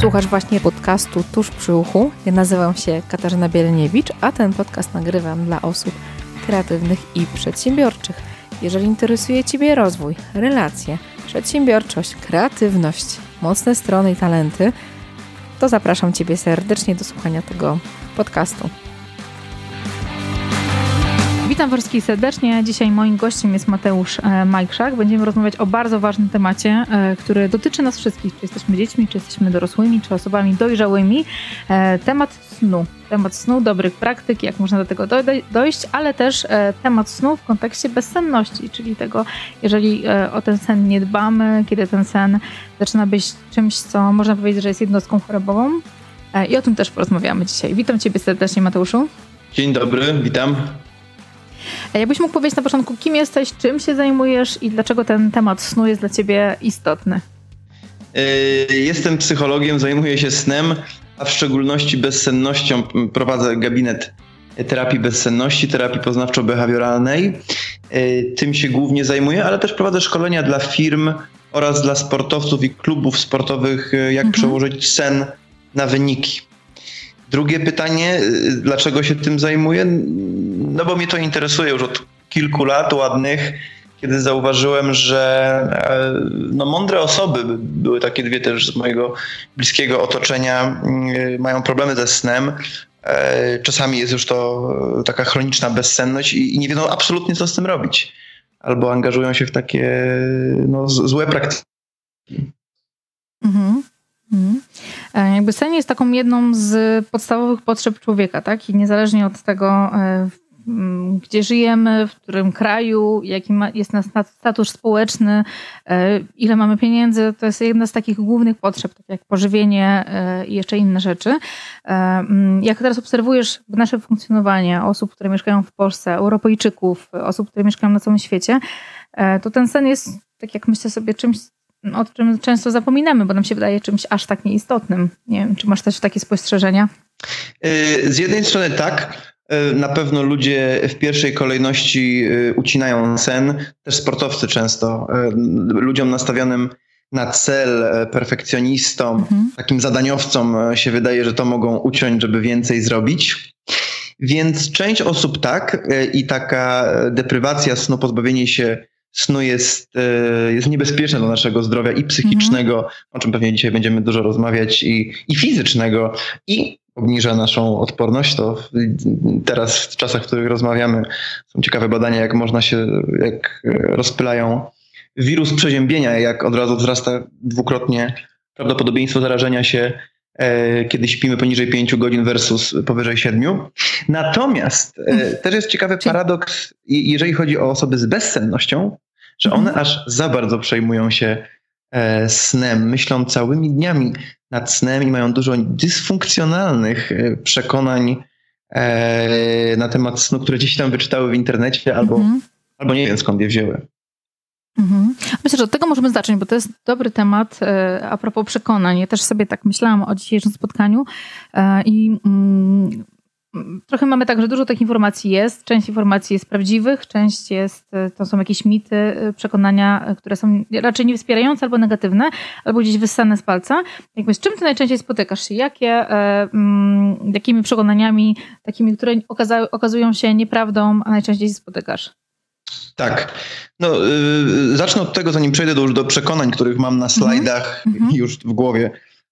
Słuchasz właśnie podcastu Tuż przy uchu. Ja nazywam się Katarzyna Bielniewicz, a ten podcast nagrywam dla osób kreatywnych i przedsiębiorczych. Jeżeli interesuje Ciebie rozwój, relacje, przedsiębiorczość, kreatywność, mocne strony i talenty, to zapraszam Ciebie serdecznie do słuchania tego podcastu. Witam wszystkich serdecznie. Dzisiaj moim gościem jest Mateusz e, Majkrzak. Będziemy rozmawiać o bardzo ważnym temacie, e, który dotyczy nas wszystkich. Czy jesteśmy dziećmi, czy jesteśmy dorosłymi, czy osobami dojrzałymi. E, temat snu. Temat snu, dobrych praktyk, jak można do tego dojść, ale też temat snu w kontekście bezsenności, czyli tego, jeżeli o ten sen nie dbamy, kiedy ten sen zaczyna być czymś, co można powiedzieć, że jest jednostką chorobową. I o tym też porozmawiamy dzisiaj. Witam Ciebie serdecznie, Mateuszu. Dzień dobry, witam. Jakbyś mógł powiedzieć na początku, kim jesteś, czym się zajmujesz i dlaczego ten temat snu jest dla ciebie istotny? E, jestem psychologiem, zajmuję się snem, a w szczególności bezsennością. Prowadzę gabinet terapii bezsenności, terapii poznawczo-behawioralnej. E, tym się głównie zajmuję, ale też prowadzę szkolenia dla firm oraz dla sportowców i klubów sportowych, e, jak mhm. przełożyć sen na wyniki. Drugie pytanie, dlaczego się tym zajmuję? No bo mnie to interesuje już od kilku lat ładnych, kiedy zauważyłem, że e, no, mądre osoby, były takie dwie też z mojego bliskiego otoczenia, mm, mają problemy ze snem. E, czasami jest już to taka chroniczna bezsenność i, nie wiedzą absolutnie, co z tym robić. Albo angażują się w takie no, złe praktyki. Mhm. Mhm. E, jakby sen jest taką jedną z podstawowych potrzeb człowieka, tak? I niezależnie od tego, gdzie żyjemy, w którym kraju, jaki jest nasz status społeczny, e, ile mamy pieniędzy, to jest jedna z takich głównych potrzeb, tak jak pożywienie e, i jeszcze inne rzeczy. E, jak teraz obserwujesz nasze funkcjonowanie osób, które mieszkają w Polsce, Europejczyków, osób, które mieszkają na całym świecie, to ten sen jest, tak jak myślę sobie, czymś, o czym często zapominamy, bo nam się wydaje czymś aż tak nieistotnym. Nie wiem, czy masz też takie spostrzeżenia? Z jednej strony tak, E, na pewno ludzie w pierwszej kolejności e, ucinają sen, też sportowcy często. Ludziom nastawionym na cel, perfekcjonistom, mhm. takim zadaniowcom się wydaje, że to mogą uciąć, żeby więcej zrobić. Więc część osób tak i taka deprywacja snu, pozbawienie się snu jest, jest niebezpieczne dla naszego zdrowia i psychicznego, mhm. o czym pewnie dzisiaj będziemy dużo rozmawiać, i, i fizycznego, i obniża naszą odporność, to teraz w czasach, w których rozmawiamy, są ciekawe badania, jak można się, jak rozpylają wirus przeziębienia, jak od razu wzrasta dwukrotnie prawdopodobieństwo zarażenia się, e, kiedy śpimy poniżej 5 godzin versus powyżej 7. Natomiast e, też jest ciekawy paradoks, jeżeli chodzi o osoby z bezsennością, że one mhm. aż za bardzo przejmują się e, snem, myślą całymi dniami nad snem i mają dużo dysfunkcjonalnych e, przekonań e, na temat snu, które gdzieś tam wyczytały w internecie albo, mhm. albo nie wiem skąd je wzięły. Mhm. Myślę, że od tego możemy zacząć, bo to jest dobry temat e, a propos przekonań. Ja też sobie tak myślałam o dzisiejszym spotkaniu i mm, trochę mamy tak, że dużo tych informacji jest. Część informacji jest prawdziwych, część jest, e, to są jakieś mity, e, przekonania, e, które są raczej nie wspierające albo negatywne, albo gdzieś wyssane z palca. Jakby z czym ty najczęściej spotykasz się? Jakie, mm, jakimi przekonaniami, takimi, które okazują się nieprawdą, a najczęściej się spotykasz? Tak. No, yy, zacznę od tego, zanim przejdę do, już do przekonań, których mam na mhm. slajdach mm -hmm. już w głowie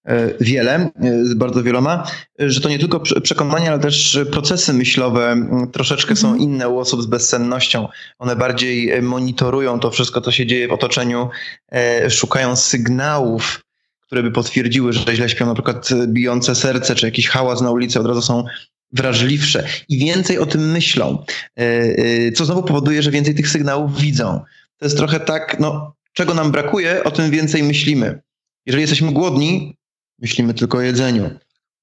E, wiele, e, z bardzo wieloma, że to nie tylko przekonania, ale też procesy myślowe troszeczkę są mhm. inne u osób z bezsennością. One bardziej e, monitorują to wszystko, co się dzieje w otoczeniu, szukają sygnałów, które by potwierdziły, że źle śpią, na przykład bijące serce, czy jakiś hałas na ulicy, od razu są wrażliwsze i więcej o tym myślą, co znowu powoduje, że więcej tych sygnałów widzą. To jest trochę tak, no, czego nam brakuje, o tym więcej myślimy. Jeżeli jesteśmy głodni, myślimy tylko o jedzeniu.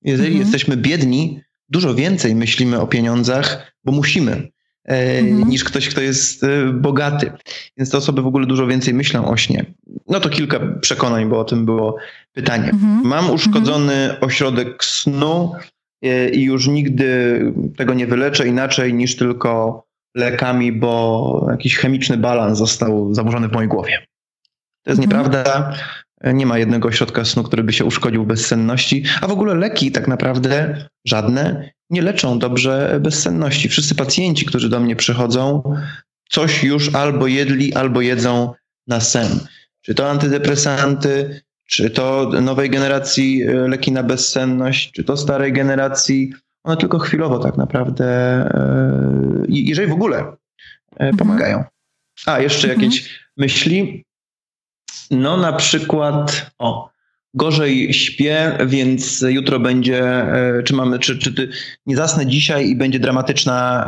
Jeżeli mhm. jesteśmy biedni, dużo więcej myślimy o pieniądzach, bo musimy, e, mhm. niż ktoś, kto jest e, bogaty. Więc te osoby w ogóle dużo więcej myślą o śnie. No to kilka przekonań, bo o tym było pytanie. Mhm. Mam uszkodzony mhm. ośrodek snu e, i już nigdy tego nie wyleczę inaczej niż tylko lekami, bo jakiś chemiczny balans został zaburzony w mojej głowie. To jest mhm. nieprawda. Nie ma jednego ośrodka snu, który by się uszkodził bezsenności, a w ogóle leki tak naprawdę żadne nie leczą dobrze bezsenności. Wszyscy pacjenci, którzy do mnie przychodzą, coś już albo jedli, albo jedzą na sen. Czy to antydepresanty, czy to nowej generacji e, leki na bezsenność, czy to starej generacji, one tylko chwilowo tak naprawdę, e, jeżeli w ogóle, e, mhm. pomagają. A, jeszcze mhm. jakieś myśli? No na przykład, o, gorzej śpię, więc jutro będzie, czy mamy, czy, czy nie zasnę dzisiaj i będzie dramatyczna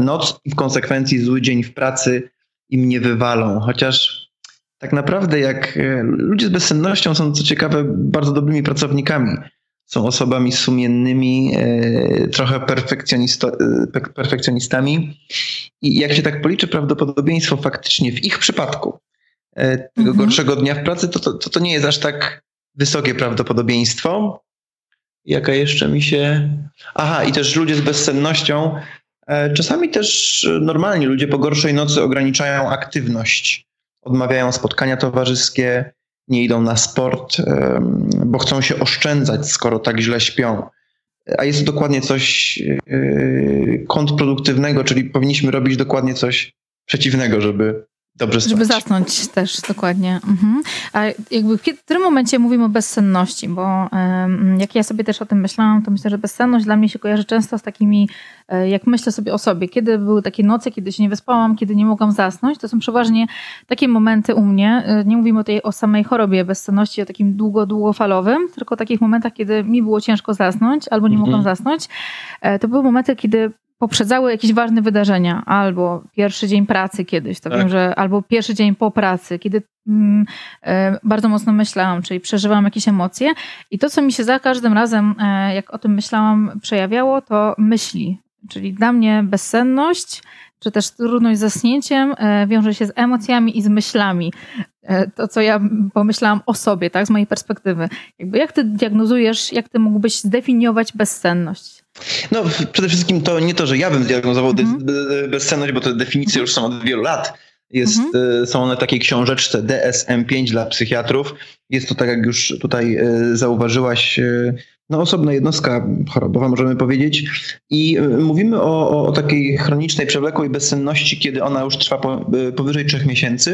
noc i w konsekwencji zły dzień w pracy i mnie wywalą. Chociaż tak naprawdę jak e, ludzie z bezsennością są, co ciekawe, bardzo dobrymi pracownikami. Są osobami sumiennymi, e, trochę e, perfekcjonistami. I jak się tak policzy prawdopodobieństwo faktycznie w ich przypadku tego mhm. gorszego dnia w pracy, to, to, to, to nie jest aż tak wysokie prawdopodobieństwo. Jaka jeszcze mi się. Aha, i też ludzie z bezsennością. Czasami też normalni ludzie po gorszej nocy ograniczają aktywność odmawiają spotkania towarzyskie, nie idą na sport, bo chcą się oszczędzać, skoro tak źle śpią. A jest to dokładnie coś e, kontrproduktywnego, czyli powinniśmy robić dokładnie coś przeciwnego, żeby dobrze spać. Żeby zasnąć też, dokładnie. Mhm. A jakby w którym momencie mówimy o bezsenności? Bo jak ja sobie też o tym myślałam, to myślę, że bezsenność dla mnie się kojarzy często z takimi, e, jak myślę sobie o sobie, kiedy były takie noce, kiedy się nie wyspałam, kiedy nie mogłam zasnąć, to są przeważnie takie momenty u mnie, e, nie mówimy o tej o samej chorobie bezsenności, o takim długo, długofalowym, tylko o takich momentach, kiedy mi było ciężko zasnąć albo nie mhm. mogłam zasnąć. E, to były momenty, kiedy poprzedzały jakieś ważne wydarzenia, albo pierwszy dzień pracy kiedyś, to tak. wiem, że albo pierwszy dzień po pracy, kiedy mm, e, bardzo mocno myślałam, czyli przeżywałam jakieś emocje i to, co mi się za każdym razem, e, jak o tym myślałam, przejawiało, to myśli, czyli dla mnie bezsenność, czy też trudność z zasnięciem e, wiąże się z emocjami i z myślami. E, to, co ja pomyślałam o sobie, tak, z mojej perspektywy. Jakby jak ty diagnozujesz, jak ty mógłbyś zdefiniować bezsenność? No, przede wszystkim to nie to, że ja bym zdiagnozował mhm. bezsenność, bo te definicje już są od wielu lat. Jest, mhm. E, są one w takiej książeczce DSM-5 dla psychiatrów. Jest to, tak jak już tutaj zauważyłaś, no, osobna jednostka chorobowa, możemy powiedzieć. I mówimy o, o takiej chronicznej przewlekłej bezsenności, kiedy ona już trwa po, powyżej trzech miesięcy.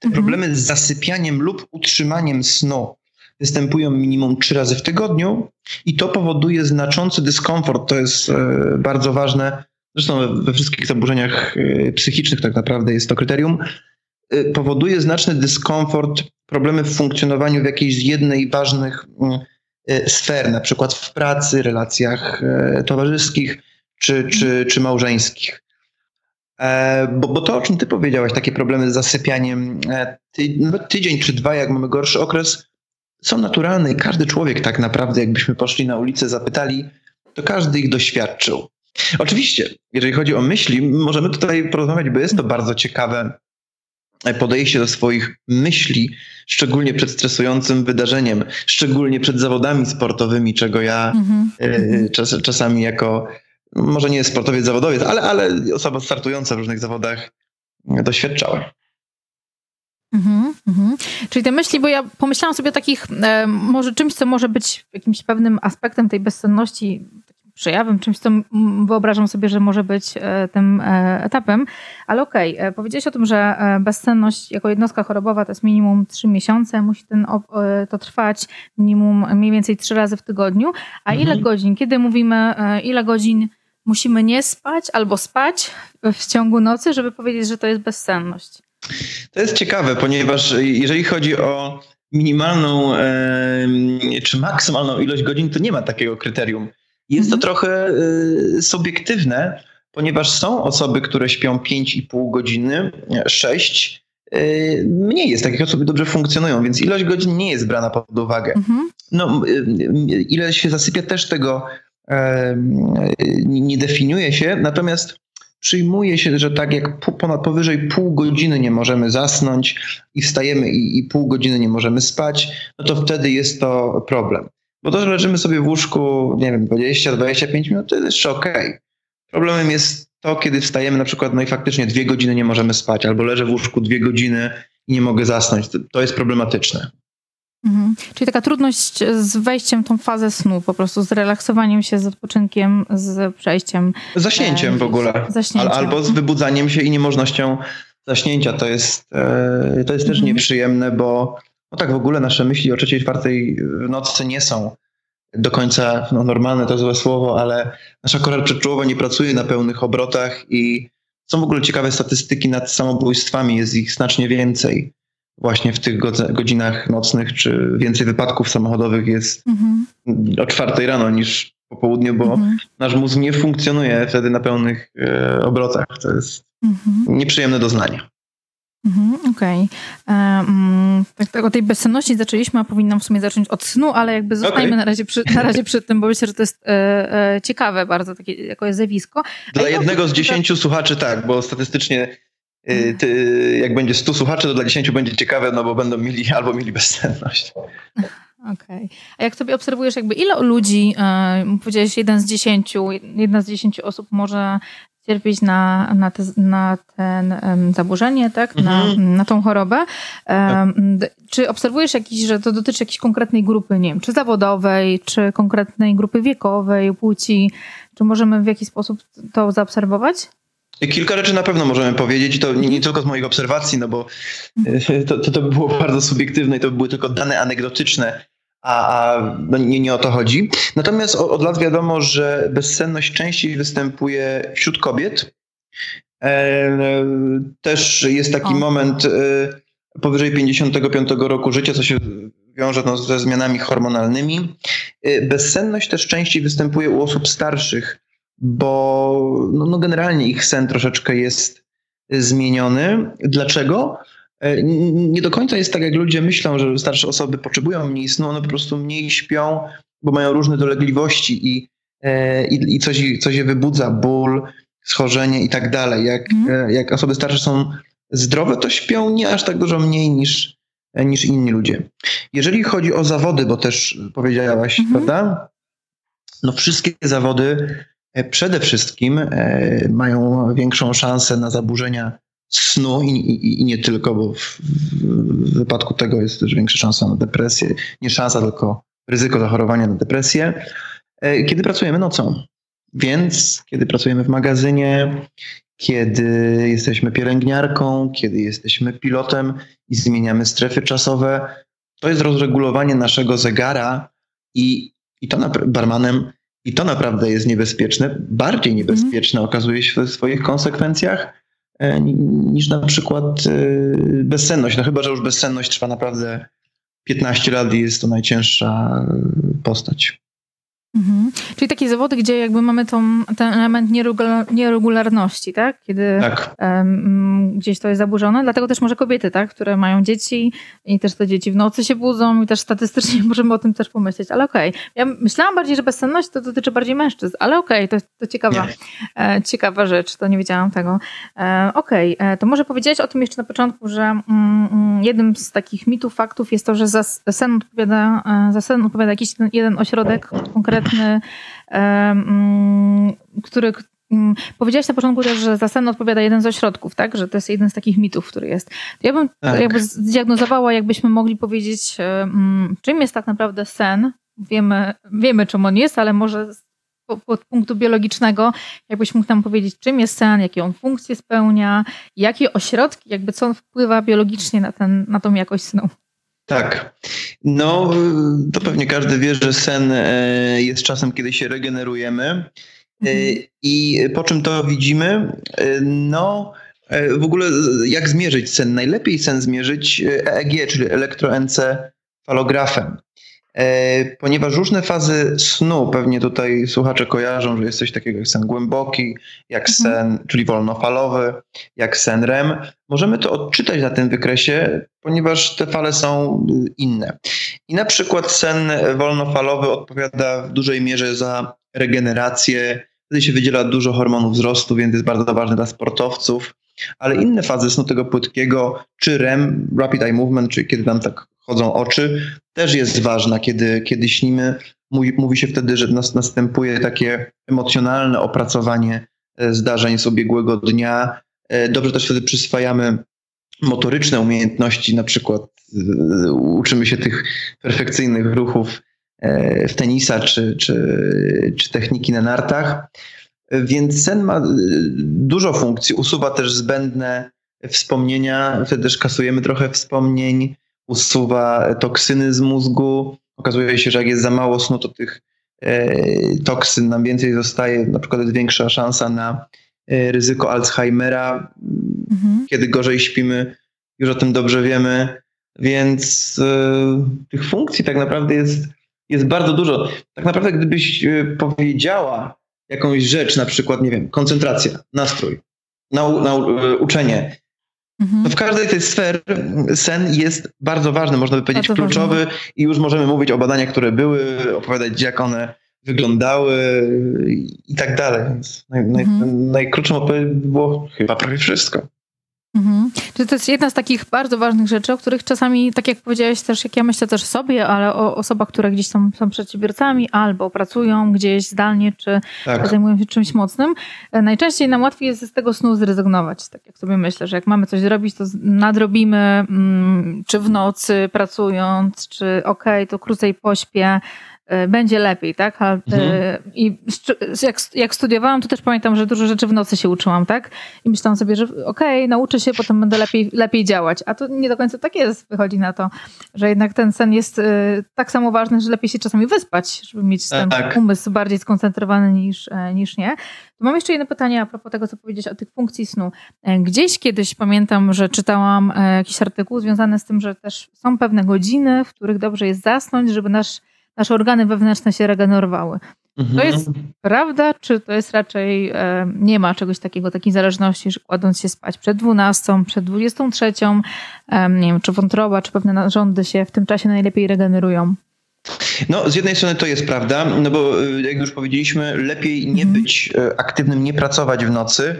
Te mhm. problemy z zasypianiem lub utrzymaniem snu występują minimum trzy razy w tygodniu i to powoduje znaczący dyskomfort. To jest e, bardzo ważne. Zresztą we wszystkich zaburzeniach e, psychicznych tak naprawdę jest to kryterium. E, powoduje znaczny dyskomfort, problemy w funkcjonowaniu w jakiejś z jednej ważnych mm, sfer, na przykład w pracy, relacjach towarzyskich czy, czy, czy małżeńskich. Bo, bo to, o czym ty powiedziałaś, takie problemy z zasypianiem, ty, nawet tydzień czy dwa, jak mamy gorszy okres, są naturalne i każdy człowiek tak naprawdę, jakbyśmy poszli na ulicę, zapytali, to każdy ich doświadczył. Oczywiście, jeżeli chodzi o myśli, możemy tutaj porozmawiać, bo jest to bardzo ciekawe podejście do swoich myśli, szczególnie przed stresującym wydarzeniem, szczególnie przed zawodami sportowymi, czego ja mm-hmm. czas, czasami jako może nie sportowiec, zawodowiec, ale, ale osoba startująca w różnych zawodach doświadczała. Mhm, mhm. Czyli te myśli, bo ja pomyślałam sobie o takich, e, może czymś, co może być jakimś pewnym aspektem tej bezsenności, takim przejawem, czymś, co wyobrażam sobie, że może być e, tym e, etapem. Ale okej, okay, e, powiedziałeś o tym, że bezsenność jako jednostka chorobowa to jest minimum 3 miesiące, musi ten, to trwać minimum mniej więcej 3 razy w tygodniu. A mhm. ile godzin, kiedy mówimy, ile godzin musimy nie spać albo spać w ciągu nocy, żeby powiedzieć, że to jest bezsenność. To jest ciekawe, ponieważ jeżeli chodzi o minimalną czy maksymalną ilość godzin, to nie ma takiego kryterium. Jest to mhm. trochę e, subiektywne, ponieważ są osoby, które śpią 5,5 godziny, 6. E, mniej jest takich osób, dobrze funkcjonują, więc ilość godzin nie jest brana pod uwagę. Mhm. No, e, ile się zasypia też tego nie definiuje się, natomiast przyjmuje się, że tak jak ponad powyżej pół godziny nie możemy zasnąć i wstajemy i, i pół godziny nie możemy spać, no to wtedy jest to problem. Bo to, że leżymy sobie w łóżku, nie wiem, 20-25 minut, to jest jeszcze okej. Problemem jest to, kiedy wstajemy na przykład, no i faktycznie dwie godziny nie możemy spać, albo leżę w łóżku dwie godziny i nie mogę zasnąć. To, to jest problematyczne. Mhm. Czyli taka trudność z wejściem w tą fazę snu, po prostu z relaksowaniem się, z odpoczynkiem, z przejściem. Zaśnięciem e, w ogóle. Zaśnięciem. Albo z wybudzaniem się i niemożnością zaśnięcia. To jest, e, to jest też mhm. nieprzyjemne, bo no tak w ogóle nasze myśli o trzeciej, czwartej w nocy nie są do końca no, normalne, to złe słowo, ale nasza kora przedczołowa nie pracuje na pełnych obrotach i są w ogóle ciekawe statystyki nad samobójstwami, jest ich znacznie więcej właśnie w tych godzinach nocnych, czy więcej wypadków samochodowych jest mhm. o czwartej rano niż po południu, bo mhm. nasz mózg nie funkcjonuje wtedy na pełnych e, obrotach. To jest mhm. nieprzyjemne doznanie. Mhm, Okej. Okay. Um, tak, tak, o tej bezsenności zaczęliśmy, a powinnam w sumie zacząć od snu, ale jakby zostańmy okay. na, razie przy, na razie przy tym, bo myślę, że to jest e, e, ciekawe bardzo, takie jako zjawisko. Dla jednego z dziesięciu słuchaczy tak, bo statystycznie ty, jak będzie 100 słuchaczy, to dla 10 będzie ciekawe, no bo będą mieli albo mieli bezsenność. Okej. Okay. A jak sobie obserwujesz, jakby ile ludzi, yy, powiedziałeś jeden z dziesięciu, jedna z dziesięciu osób może cierpieć na, na, te, na ten um, zaburzenie, tak? Na, na tą chorobę. Um, czy obserwujesz jakiś, że to dotyczy jakiejś konkretnej grupy, nie wiem, czy zawodowej, czy konkretnej grupy wiekowej, płci? Czy możemy w jakiś sposób to zaobserwować? Kilka rzeczy na pewno możemy powiedzieć, to nie, nie tylko z moich obserwacji, no bo e, to, to, to było bardzo subiektywne i to były tylko dane anegdotyczne, a, a no nie, nie o to chodzi. Natomiast od lat wiadomo, że bezsenność częściej występuje wśród kobiet. E, też jest taki moment e, powyżej 55 roku życia, co się wiąże no, ze zmianami hormonalnymi. Bezsenność też częściej występuje u osób starszych bo no, no generalnie ich sen troszeczkę jest zmieniony. Dlaczego? E, nie do końca jest tak, jak ludzie myślą, że starsze osoby potrzebują mniej snu, one po prostu mniej śpią, bo mają różne dolegliwości i, e, i, i coś, coś je wybudza, ból, schorzenie i tak dalej. Jak, mm. jak osoby starsze są zdrowe, to śpią nie aż tak dużo mniej niż, niż inni ludzie. Jeżeli chodzi o zawody, bo też powiedziałaś, mm -hmm. prawda? No wszystkie zawody przede wszystkim e, mają większą szansę na zaburzenia snu i, i, i nie tylko, bo w, w, wypadku tego jest też większa szansa na depresję. Nie szansa, tylko ryzyko zachorowania na depresję, e, kiedy pracujemy nocą. Więc kiedy pracujemy w magazynie, kiedy jesteśmy pielęgniarką, kiedy jesteśmy pilotem i zmieniamy strefy czasowe, to jest rozregulowanie naszego zegara i, i to barmanem i to naprawdę jest niebezpieczne, bardziej niebezpieczne mm. okazuje się w swoich konsekwencjach e, niż na przykład e, bezsenność. No chyba, że już bezsenność trwa naprawdę 15 lat i jest to najcięższa postać. Mhm. Czyli takie zawody, gdzie jakby mamy tą, ten element nieregularności, tak? Kiedy tak. Um, gdzieś to jest zaburzone. Dlatego też może kobiety, tak? Które mają dzieci i też te dzieci w nocy się budzą i też statystycznie możemy o tym też pomyśleć. Ale okej. Okay. Ja myślałam bardziej, że bezsenność to dotyczy bardziej mężczyzn, ale okej, okay, to, to ciekawa, e, ciekawa rzecz. To nie wiedziałam tego. E, okej, okay. E, to może powiedzieć o tym jeszcze na początku, że mm, mm, jednym z takich mitów, faktów jest to, że za sen odpowiada, e, za sen odpowiada jakiś jeden ośrodek konkretny konkretny, mm, który mm, Powiedziałaś na początku też, że za sen odpowiada jeden z ośrodków, tak? Że to jest jeden z takich mitów, który jest. Ja bym tak. jakby zdiagnozowała, jakbyśmy mogli powiedzieć, czym jest tak naprawdę sen. Wiemy, wiemy czym on jest, ale może z punktu biologicznego, jakbyś mógł nam powiedzieć, czym jest sen, jakie on funkcje spełnia, jakie ośrodki, jakby co on wpływa biologicznie na, ten, na tą jakość snu. Tak. No, to pewnie każdy wie, że sen e, jest czasem, kiedy się regenerujemy. E, mhm. I po czym to widzimy? E, no, w ogóle jak zmierzyć sen? Najlepiej sen zmierzyć EEG, czyli elektroencefalografem. E, ponieważ różne fazy snu, pewnie tutaj słuchacze kojarzą, że jest coś takiego jak sen głęboki, jak mhm. sen, czyli wolnofalowy, jak sen REM, możemy to odczytać na tym wykresie, ponieważ te fale są y, inne. I na przykład sen wolnofalowy odpowiada w dużej mierze za regenerację, wtedy się wydziela dużo hormonów wzrostu, więc jest bardzo ważny dla sportowców, ale inne fazy snu tego płytkiego, czy REM, Rapid Eye Movement, czyli kiedy nam tak chodzą oczy, też jest ważna, kiedy, kiedy śnimy. Mówi, mówi się wtedy, że nas, następuje takie emocjonalne opracowanie e, zdarzeń z ubiegłego dnia. E, dobrze też wtedy przyswajamy motoryczne umiejętności, na przykład uczymy się tych perfekcyjnych ruchów w tenisa czy, czy, czy techniki na nartach. Więc sen ma dużo funkcji, usuwa też zbędne wspomnienia, wtedy też kasujemy trochę wspomnień, usuwa toksyny z mózgu. Okazuje się, że jak jest za mało snu, to tych e, toksyn nam więcej zostaje, na przykład jest większa szansa na e, ryzyko Alzheimera. Mhm. Kiedy gorzej śpimy, już o tym dobrze wiemy, więc e, tych funkcji tak naprawdę jest, jest bardzo dużo. Tak naprawdę, gdybyś powiedziała jakąś rzecz, na przykład, nie wiem, koncentracja, nastrój, nau, nau, uczenie, Mhm. W każdej tej sfer sen jest bardzo ważny, można by powiedzieć bardzo kluczowy ważny. i już możemy mówić o badaniach, które były, opowiadać jak one wyglądały i tak dalej. Więc naj, mhm. naj, najkrótszą odpowiedź było chyba prawie wszystko. Mhm. Czyli to jest jedna z takich bardzo ważnych rzeczy, o których czasami, tak jak powiedziałeś też, jak ja myślę też sobie, ale o osobach, które gdzieś są, są przedsiębiorcami albo pracują gdzieś zdalnie, czy tak. zajmują się czymś mocnym, e, najczęściej nam łatwiej jest z tego snu zrezygnować. Tak jak sobie myślę, że jak mamy coś zrobić, to nadrobimy, mm, czy w nocy pracując, czy okej, okay, to krócej pośpię, będzie lepiej, tak? E, mhm. I jak, jak studiowałam, to też pamiętam, że dużo rzeczy w nocy się uczyłam, tak? I myślałam sobie, że okej, okay, nauczę się, potem będę lepiej, lepiej działać. A to nie do końca tak jest. Wychodzi na to, że jednak ten sen jest e, tak samo ważny, że lepiej się czasami wyspać, żeby mieć ten tak. umysł bardziej skoncentrowany niż, niż nie. To mam jeszcze jedno pytanie a propos tego, co powiedzieć o tych funkcji snu. Gdzieś kiedyś pamiętam, że czytałam jakiś artykuł związany z tym, że też są pewne godziny, w których dobrze jest zasnąć, żeby nasz nasze organy wewnętrzne się regenerowały. Mhm. To jest prawda, czy to jest raczej, e, nie ma czegoś takiego, takiej zależności, że kładąc się spać przed 12, przed 23, e, nie wiem, czy wątroba, czy pewne narządy się w tym czasie najlepiej regenerują? No, z jednej strony to jest prawda, no bo e, jak już powiedzieliśmy, lepiej nie mhm. być aktywnym, nie pracować w nocy,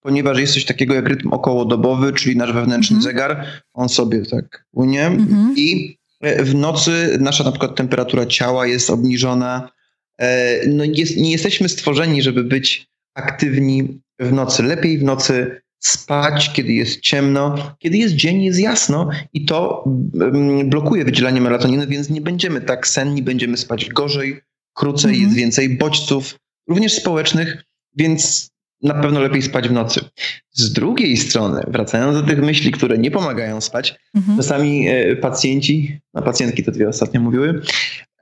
ponieważ jest coś takiego jak rytm okołodobowy, czyli nasz wewnętrzny mhm. zegar, on sobie tak płynie mhm. i w nocy nasza na przykład temperatura ciała jest obniżona. E, no jest, nie jesteśmy stworzeni, żeby być aktywni w nocy. Lepiej w nocy spać, kiedy jest ciemno, kiedy jest dzień, jest jasno i to mm, blokuje wydzielanie melatoniny, więc nie będziemy tak senni, będziemy spać gorzej, krócej, mhm. jest więcej bodźców, również społecznych, więc na pewno lepiej spać w nocy. Z drugiej strony, wracając do tych myśli, które nie pomagają spać, mhm. czasami e, pacjenci, a pacjentki to dwie ostatnio mówiły,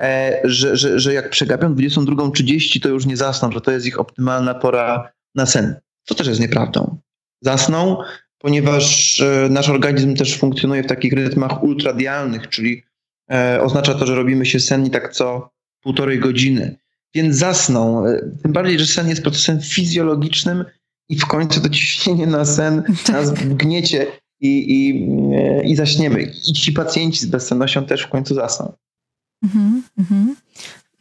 e, że, że, że jak przegapią 22.30, to już nie zasną, że to jest ich optymalna pora na sen. To też jest nieprawdą. Zasną, ponieważ e, nasz organizm też funkcjonuje w takich rytmach ultradialnych, czyli oznacza to, że robimy się senni tak co półtorej godziny więc zasną. Tym bardziej, że sen jest procesem fizjologicznym i w końcu to ciśnienie na sen nas gniecie i, i, i zaśniemy. I ci pacjenci z bezsennością też w końcu zasną. Mhm, mhm.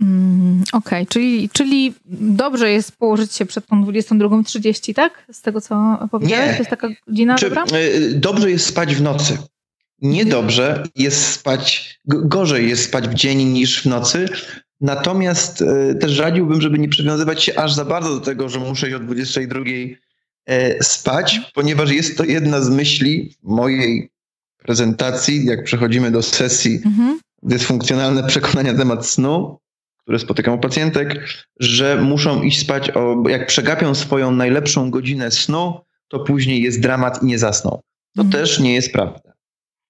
Mm, Okej, okay. czyli, czyli dobrze jest położyć się przed tą 22.30, tak? Z tego, co powiedziałeś? Nie. To jest taka godzina, Czy, dobra? E, dobrze jest spać w nocy. Niedobrze jest spać, gorzej jest spać w dzień niż w nocy, Natomiast e, też radziłbym, żeby nie przywiązywać się aż za bardzo do tego, że muszę o 22 e, spać, ponieważ jest to jedna z myśli mojej prezentacji, jak przechodzimy do sesji mhm. dysfunkcjonalne przekonania na temat snu, które spotykam u pacjentek, że muszą iść spać, o, jak przegapią swoją najlepszą godzinę snu, to później jest dramat i nie zasną. To mhm. też nie jest prawda.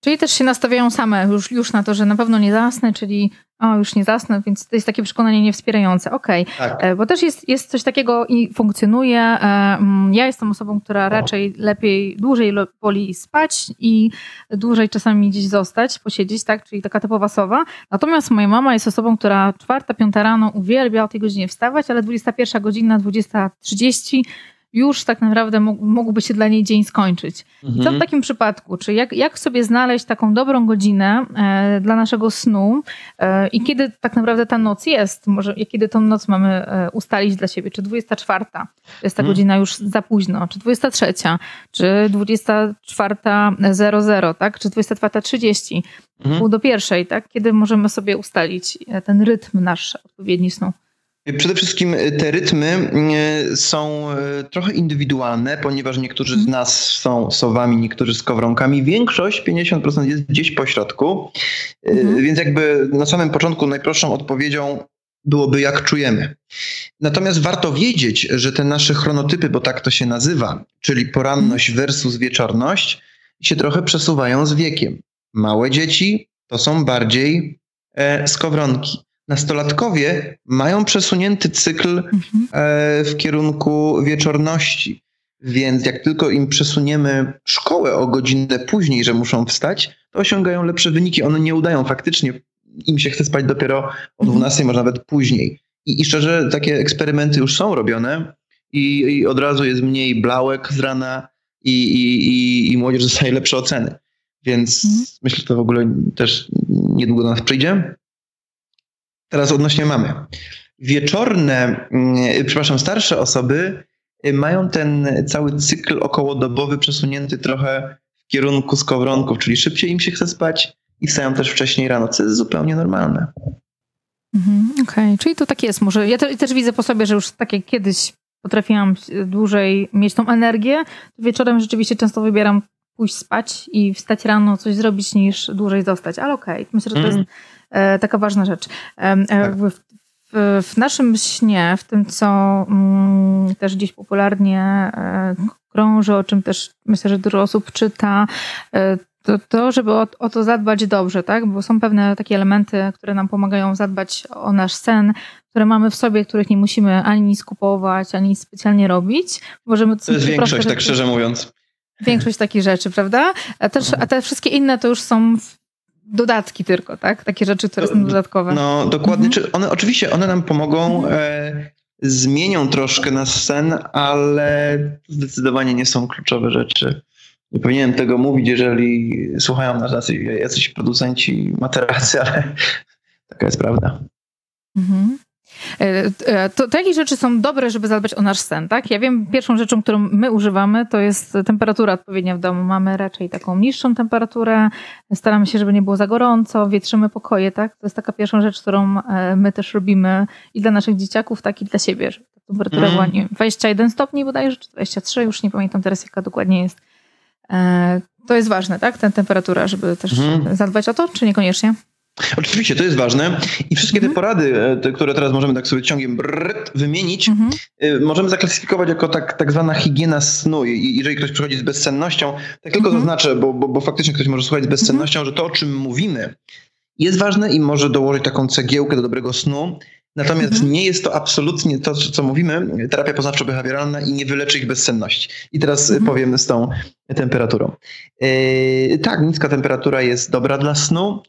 Czyli też się nastawiają same już, już na to, że na pewno nie zasnę, czyli o, już nie zasnę, więc to jest takie przekonanie niewspierające. Okej, okay. tak. E, bo też jest, jest coś takiego i funkcjonuje. E, mm, ja jestem osobą, która raczej lepiej, dłużej woli spać i dłużej czasami gdzieś zostać, posiedzieć, tak, czyli taka typowa sowa. Natomiast moja mama jest osobą, która czwarta, piąta rano uwielbia o tej godzinie wstawać, ale 21 godzina, 20.30 już tak naprawdę mógłby się dla niej dzień skończyć. Mhm. Co w takim przypadku? Czy jak, jak sobie znaleźć taką dobrą godzinę e, dla naszego snu e, i kiedy tak naprawdę ta noc jest? Może kiedy tą noc mamy e, ustalić dla siebie? Czy 24 to jest ta mhm. godzina już za późno? Czy 23? Czy 24.00, tak? Czy 24.30? Mhm. Pół do pierwszej, tak? Kiedy możemy sobie ustalić e, ten rytm nasz odpowiedni snu? Przede wszystkim te rytmy są trochę indywidualne, ponieważ niektórzy z nas są sowami, niektórzy z kowronkami. Większość, 50% jest gdzieś po środku. Mhm. Więc jakby na samym początku najprostszą odpowiedzią byłoby jak czujemy. Natomiast warto wiedzieć, że te nasze chronotypy, bo tak to się nazywa, czyli poranność versus wieczorność, się trochę przesuwają z wiekiem. Małe dzieci to są bardziej e, skowronki. Nastolatkowie mają przesunięty cykl mhm. e, w kierunku wieczorności. Więc jak tylko im przesuniemy szkołę o godzinę później, że muszą wstać, to osiągają lepsze wyniki. One nie udają faktycznie im się chce spać dopiero o 12, mhm. może nawet później. I, I szczerze, takie eksperymenty już są robione i, i od razu jest mniej blałek z rana i, i, i, i młodzież dostaje lepsze oceny. Więc mhm. myślę, że to w ogóle też niedługo do nas przyjdzie. Teraz odnośnie mamy. Wieczorne, mm, przepraszam, starsze osoby y, mają ten cały cykl okołodobowy przesunięty trochę w kierunku skowronków, czyli szybciej im się chce spać, i wstają też wcześniej rano, co jest zupełnie normalne. Mhm, Okej, okay. czyli to tak jest. Może ja te, też widzę po sobie, że już tak jak kiedyś potrafiłam dłużej mieć tą energię, to wieczorem rzeczywiście często wybieram pójść spać i wstać rano, coś zrobić, niż dłużej zostać. Ale okej, okay. myślę, że to jest e, taka ważna rzecz. E, tak. w, w, w, naszym śnie, w tym, co mm, też gdzieś popularnie e, krąży, o czym też myślę, że dużo osób czyta, e, to, to żeby o, o, to zadbać dobrze, tak? Bo są pewne takie elementy, które nam pomagają zadbać o nasz sen, które mamy w sobie, których nie musimy ani nic kupować, ani nic specjalnie robić. Możemy to jest większość, tak szczerze mówiąc. Większość takich rzeczy, prawda? A, też, a te wszystkie inne to już są dodatki tylko, tak? Takie rzeczy, które są dodatkowe. No, dokładnie. Mhm. One, oczywiście one nam pomogą, mhm. e, zmienią troszkę nasz sen, ale zdecydowanie nie są kluczowe rzeczy. Nie powinienem tego mówić, jeżeli słuchają nas jacyś producenci materacy, ale taka jest prawda. Mhm. E, e, to, to jakie rzeczy są dobre, żeby zadbać o nasz sen, tak? Ja wiem, pierwszą rzeczą, którą my używamy, to jest temperatura odpowiednia w domu. Mamy raczej taką niższą temperaturę, staramy się, żeby nie było za gorąco, wietrzymy pokoje, tak? To jest taka pierwsza rzecz, którą e, my też robimy i dla naszych dzieciaków, tak i dla siebie, żeby ta temperatura mm. była nie, 21 stopni bodajże, czy 23, już nie pamiętam teraz jaka dokładnie jest. To jest ważne, tak? Ten temperatura, żeby też mhm. zadbać o to, czy niekoniecznie? Oczywiście, to jest ważne i wszystkie te mhm. porady, e, te, które teraz możemy tak sobie ciągiem brrrt, wymienić, mhm. Y, możemy zaklasyfikować jako tak, tak zwana higiena snu. I jeżeli ktoś przychodzi z bezsennością, tak tylko mhm. zaznaczę, bo, bo, bo faktycznie ktoś może słuchać z bezsennością, że to, o czym mówimy, jest ważne i może dołożyć taką cegiełkę do dobrego snu, Natomiast mhm. nie jest to absolutnie to, co mówimy, terapia poznawczo-behawioralna i nie wyleczy ich bezsenności. I teraz mhm. powiem z tą temperaturą. Yy, tak, niska temperatura jest dobra dla snu,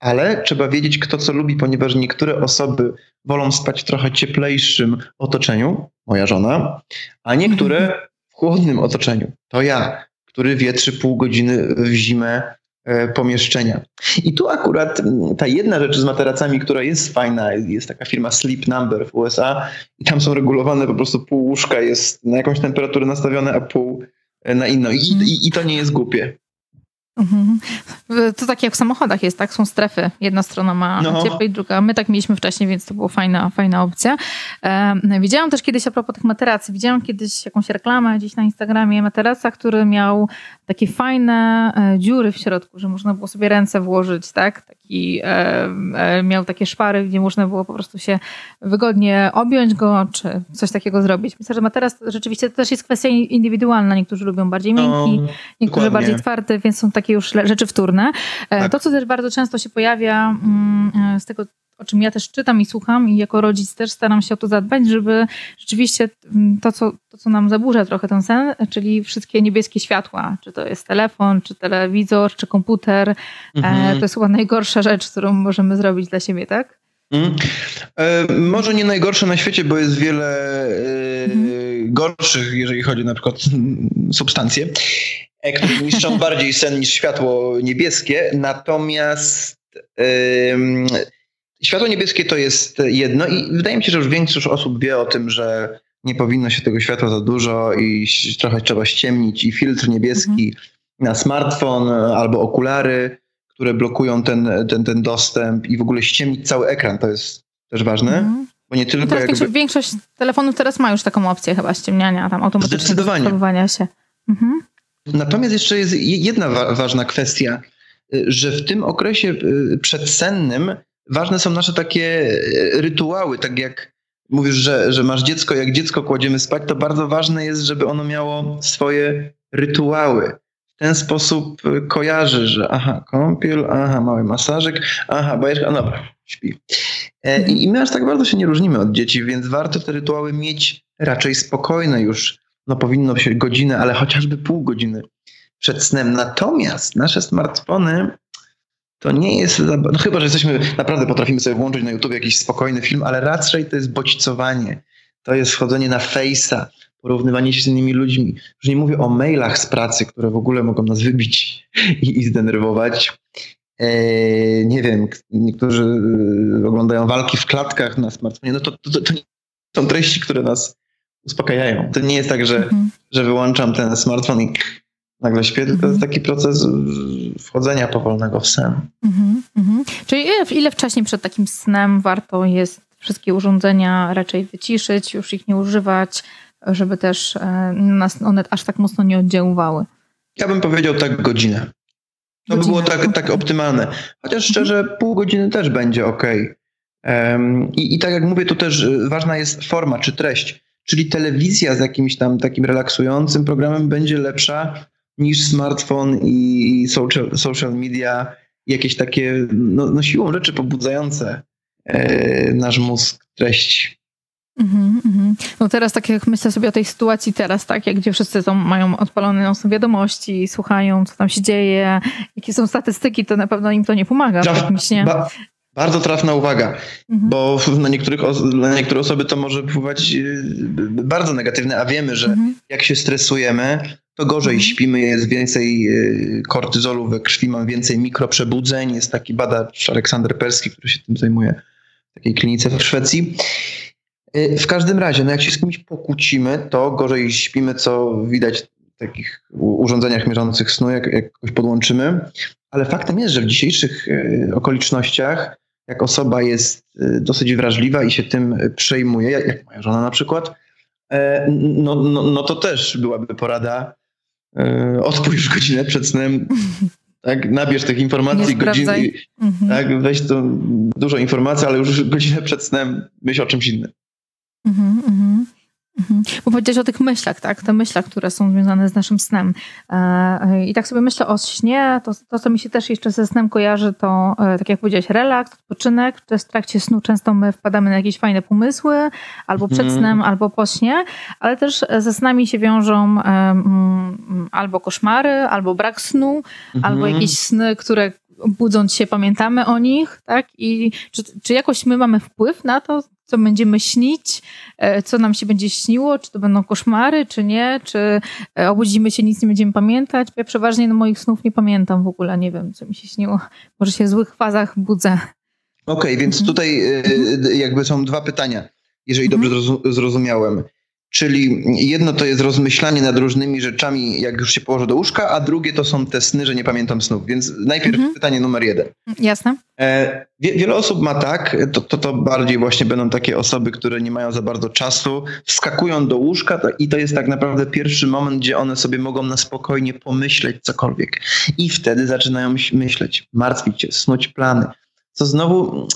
ale trzeba wiedzieć, kto co lubi, ponieważ niektóre osoby wolą spać w trochę cieplejszym otoczeniu, moja żona, a niektóre mhm. w chłodnym otoczeniu. To ja, który wietrzy pół godziny w zimę E, pomieszczenia. I tu akurat ta jedna rzecz z materacami, która jest fajna, jest taka firma Sleep Number w USA i tam są regulowane po prostu pół łóżka jest na jakąś temperaturę nastawione, a pół na inną. I, i, i to nie jest głupie. Mhm. To tak jak w samochodach jest, tak? Są strefy. Jedna strona ma no. ciepłe i druga. My tak mieliśmy wcześniej, więc to była fajna, fajna opcja. E, widziałam też kiedyś a propos tych materacji, widziałam kiedyś jakąś reklamę gdzieś na Instagramie materaca, który miał takie fajne e, dziury w środku, że można było sobie ręce włożyć, tak? Taki, e, miał takie szpary, gdzie można było po prostu się wygodnie objąć go, czy coś takiego zrobić. Myślę, że materac rzeczywiście to też jest kwestia indywidualna. Niektórzy lubią bardziej miękki, no, niektórzy dokładnie. bardziej twardy, więc są takie już rzeczy wtórne. Tak. To, co też bardzo często się pojawia mm, z tego o czym ja też czytam i słucham i jako rodzic też staram się o to zadbać, żeby rzeczywiście mm, to, co, to, co nam zaburza trochę ten sen, czyli wszystkie niebieskie światła, czy to jest telefon, czy telewizor, czy komputer, e, mhm. to jest chyba najgorsza rzecz, którą możemy zrobić dla siebie, tak? Mhm. E, może nie najgorsze na świecie, bo jest wiele e, mhm. gorszych, jeżeli chodzi na przykład substancje, które niszczą bardziej sen niż światło niebieskie. Natomiast Światło niebieskie to jest jedno i wydaje mi się, że już większość osób wie o tym, że nie powinno się tego światła za dużo i trochę trzeba ściemnić i filtr niebieski mhm. na smartfon albo okulary, które blokują ten, ten, ten dostęp i w ogóle ściemnić cały ekran, to jest też ważne. Mhm. Bo nie tylko teraz jakby... Większość telefonów teraz ma już taką opcję chyba ściemniania, tam automatycznego się. Mhm. Natomiast jeszcze jest jedna wa ważna kwestia, że w tym okresie y, przedsennym ważne są nasze takie y, rytuały, tak jak mówisz, że, że masz dziecko, jak dziecko kładziemy spać, to bardzo ważne jest, żeby ono miało swoje rytuały. W ten sposób y, kojarzy, że aha, kąpiel, aha, mały masażyk, aha, bajeczka, no dobra, śpi. E, I my aż tak bardzo się nie różnimy od dzieci, więc warto te rytuały mieć raczej spokojne już. No powinno się godzinę, ale chociażby pół godziny przed snem. Natomiast nasze smartfony to nie jest, no chyba, że jesteśmy, naprawdę potrafimy sobie włączyć na YouTube jakiś spokojny film, ale raczej to jest bodźcowanie. To jest wchodzenie na Face'a, porównywanie się z innymi ludźmi. Już nie mówię o mailach z pracy, które w ogóle mogą nas wybić i, i zdenerwować. Eee, nie wiem, niektórzy e, oglądają walki w klatkach na smartfonie. No to, to, to, to są treści, które nas uspokajają. To nie jest tak, że, mhm. że wyłączam ten smartfon i nagle śpię, tylko to jest mhm. taki proces wchodzenia powolnego w sen. Mhm, mhm. Czyli ile, ile wcześniej przed takim snem warto jest wszystkie urządzenia raczej wyciszyć, już ich nie używać, żeby też e, nas one aż tak mocno nie oddziaływały? Ja bym powiedział tak godzinę. To by było tak, tak optymalne. Chociaż szczerze, pół godziny też będzie ok. Um, i, I tak jak mówię, tu też e, ważna jest forma czy treść. Czyli telewizja z jakimś tam takim relaksującym programem będzie lepsza niż smartfon i social, social media, jakieś takie no, no siłą rzeczy pobudzające e, nasz mózg treści. Mm -hmm. No teraz tak jak myślę sobie o tej sytuacji teraz, tak, jak gdzie wszyscy są, mają odpalone no, są wiadomości, słuchają, co tam się dzieje, jakie są statystyki, to na pewno im to nie pomaga. Traf, tak myślę. Ba bardzo trafna uwaga, mhm. bo na, niektórych, na niektóre osoby to może wpływać y, bardzo negatywne, a wiemy, że mhm. jak się stresujemy, to gorzej mhm. śpimy, jest więcej y, kortyzolu we krwi, mam więcej mikroprzebudzeń. Jest taki badacz Aleksander Perski, który się tym zajmuje w takiej klinice w Szwecji. Y, w każdym razie, no jak się z kimś pokłócimy, to gorzej śpimy, co widać w takich urządzeniach mierzących snu, jak, jak podłączymy. Ale faktem jest, że w dzisiejszych okolicznościach jak osoba jest y, dosyć wrażliwa i się tym przejmuje, jak, jak moja żona na przykład, e, no, no, no to też byłaby porada e, odpójrz godzinę przed snem, tak, nabierz tych informacji, godziny, mhm. tak, weź to dużo informacji, ale już godzinę przed snem myśl o czymś innym. Mhm, mhm. Mhm. Bo powiedziałeś o tych myślach, tak? Te myślach, które są związane z naszym snem. E, I tak sobie myślę o śnie, to, to co mi się też jeszcze ze snem kojarzy, to e, tak jak powiedziałeś, relaks, odpoczynek. To jest w trakcie snu często my wpadamy na jakieś fajne pomysły, albo przed mhm. snem, albo po śnie, ale też ze snami się wiążą um, albo koszmary, albo brak snu, mhm. albo jakieś sny, które budząc się pamiętamy o nich, tak? I czy, czy jakoś my mamy wpływ na to, co będziemy śnić, e, co nam się będzie śniło, czy to będą koszmary, czy nie, czy e, obudzimy się, nic nie będziemy pamiętać. Ja przeważnie no, moich snów nie pamiętam w ogóle, nie wiem, co mi się śniło. Może się w złych fazach budzę. Okej, okay, więc mhm. tutaj e, jakby są dwa pytania, jeżeli dobrze mhm. zrozumiałem. Czyli jedno to jest rozmyślanie nad różnymi rzeczami, jak już się położę do łóżka, a drugie to są te sny, że nie pamiętam snów. Więc najpierw mhm. pytanie numer jeden. Jasne. E, wie, wiele osób ma tak, to, to, to, bardziej właśnie będą takie osoby, które nie mają za bardzo czasu, wskakują do łóżka to, i to jest tak naprawdę pierwszy moment, gdzie one sobie mogą na spokojnie pomyśleć cokolwiek. I wtedy zaczynają myśleć, martwić się, snuć plany, co znowu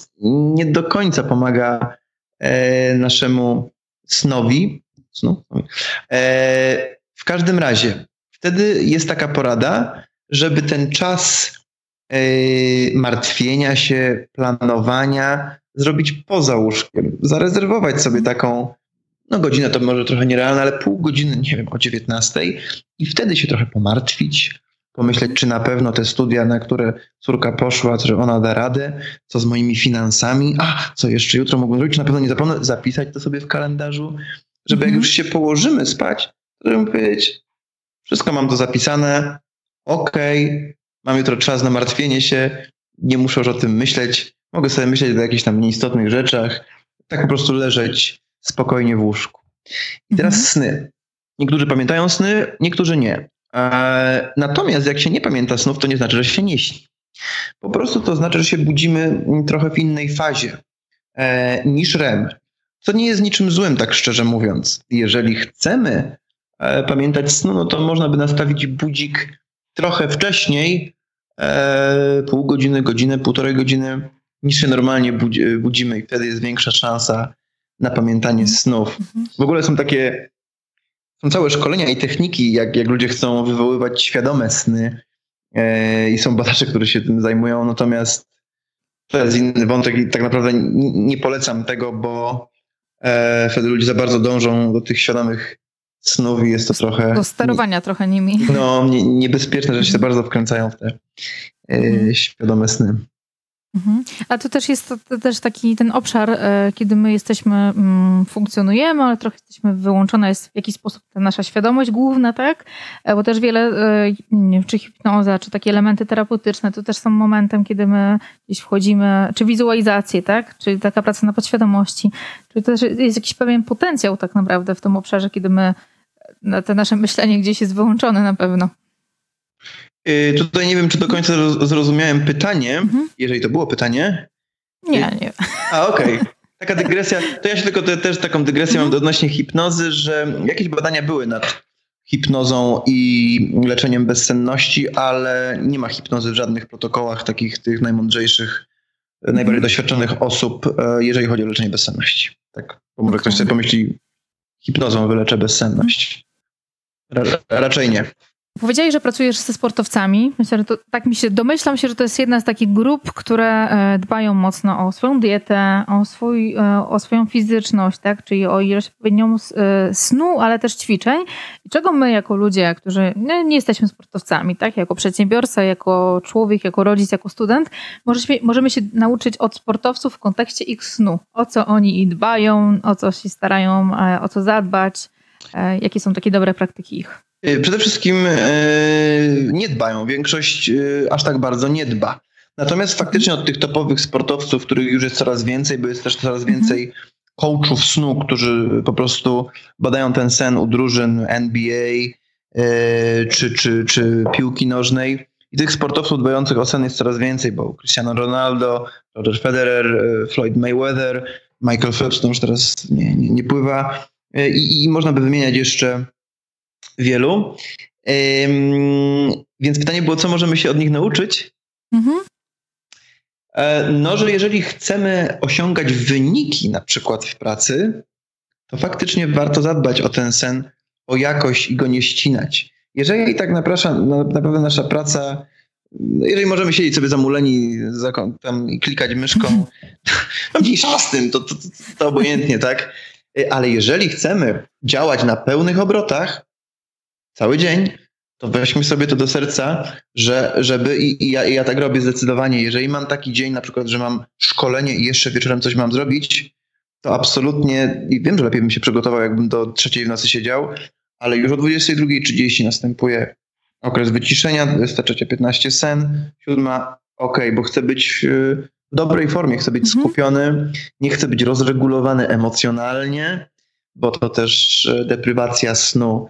nie do końca pomaga e, naszemu snowi, snu. E, w każdym razie, wtedy jest taka porada, żeby ten czas e, martwienia się, planowania zrobić poza łóżkiem. Zarezerwować sobie taką, no godzinę to może trochę nierealne, ale pół godziny, nie wiem, o 19 i wtedy się trochę pomartwić, pomyśleć, czy na pewno te studia, na które córka poszła, czy ona da radę, co z moimi finansami, a co jeszcze jutro mogę zrobić, na pewno nie zapomnę zapisać to sobie w kalendarzu, żeby jak mhm. już się położymy spać, to żebym powiedzieć, wszystko mam to zapisane, okej, okay, mam jutro czas na martwienie się, nie muszę już o tym myśleć, mogę sobie myśleć o jakichś tam nieistotnych rzeczach, tak po prostu leżeć spokojnie w łóżku. I teraz mhm. sny. Niektórzy pamiętają sny, niektórzy nie. E, natomiast jak się nie pamięta snów, to nie znaczy, że się nie śni. Po prostu to znaczy, że się budzimy trochę w innej fazie e, niż REM. Co nie jest niczym złym, tak szczerze mówiąc. Jeżeli chcemy e, pamiętać snu, no to można by nastawić budzik trochę wcześniej, e, pół godziny, godzinę, półtorej godziny, niż się normalnie budzi, budzimy i wtedy jest większa szansa na pamiętanie mhm. snów. W ogóle są takie, są całe szkolenia i techniki, jak, jak ludzie chcą wywoływać świadome sny e, i są badacze, którzy się tym zajmują, natomiast to jest inny wątek i tak naprawdę nie, nie polecam tego, bo e, wtedy ludzie za bardzo dążą do tych świadomych snów i jest to trochę... Do sterowania nie, trochę nimi. No, nie, niebezpieczne, że się bardzo wkręcają w te e, mhm. świadome sny. Mhm. A to też jest to, też taki ten obszar, e, kiedy my jesteśmy, mm, funkcjonujemy, ale trochę jesteśmy wyłączona jest w jakiś sposób ta nasza świadomość główna, tak? E, bo też wiele, e, wiem, czy hipnoza, czy takie elementy terapeutyczne, to też są momentem, kiedy my gdzieś wchodzimy, czy wizualizacje, tak? Czyli taka praca na podświadomości. Czyli też jest jakiś pewien potencjał tak naprawdę w tym obszarze, kiedy my, te nasze myślenie gdzieś jest wyłączone na pewno. Y, tutaj nie wiem, czy do końca zrozumiałem pytanie, mhm. jeżeli to było pytanie. Nie, y, nie. A, okej. Okay. Taka dygresja, to ja się tylko te, też taką dygresję mhm. mam odnośnie hipnozy, że jakieś badania były nad hipnozą i leczeniem bezsenności, ale nie ma hipnozy w żadnych protokołach takich tych najmądrzejszych, mhm. najbardziej doświadczonych osób, jeżeli chodzi o leczenie bezsenności. Tak, bo może ktoś sobie pomyśli, hipnozą wyleczę bezsenność. Ra raczej nie. Powiedziałeś, że pracujesz ze sportowcami. Myślę, że to, tak mi się domyślam się, że to jest jedna z takich grup, które e, dbają mocno o swoją dietę, o, swój, e, o swoją fizyczność, tak? czyli o ilość odpowiednią e, snu, ale też ćwiczeń. I czego my jako ludzie, którzy nie, nie jesteśmy sportowcami, tak? jako przedsiębiorca, jako człowiek, jako rodzic, jako student, możemy, możemy się nauczyć od sportowców w kontekście ich snu. O co oni dbają, o co się starają, o co zadbać, jakie są takie dobre praktyki ich. Y, przede wszystkim y, nie dbają. Większość y, aż tak bardzo nie dba. Natomiast faktycznie od tych topowych sportowców, których już jest coraz więcej, bo jest też coraz mhm. więcej coachów snu, którzy po prostu badają ten sen u drużyn NBA czy, czy, czy piłki nożnej. I tych sportowców dbających o sen jest coraz więcej, bo Cristiano Ronaldo, Roger Federer, Floyd Mayweather, Michael Phelps, to już teraz nie, nie, nie pływa. I, I można by wymieniać jeszcze wielu. Więc pytanie było, co możemy się od nich nauczyć? Mhm. E, no, że jeżeli chcemy osiągać wyniki, na przykład w pracy, to faktycznie warto zadbać o ten sen, o jakość i go nie ścinać. Jeżeli tak naprawdę nasza praca, jeżeli możemy siedzieć sobie zamuleni za kątem i klikać myszką, to mniejsza z tym, to, to, to, to obojętnie, tak? E, ale jeżeli chcemy działać na pełnych obrotach, cały dzień, to weźmy sobie to do serca, że, żeby, i, i, ja, i ja tak robię zdecydowanie, jeżeli mam taki dzień, na przykład, że mam szkolenie i jeszcze wieczorem coś mam zrobić, to absolutnie, i wiem, że lepiej bym się przygotował, jakbym do trzeciej w nocy siedział, ale już o 22.30 następuje okres wyciszenia, 23.15 sen, siódma, ok, bo chcę być w dobrej formie, chcę być mhm. skupiony, nie chcę być rozregulowany emocjonalnie, bo to też e, deprywacja snu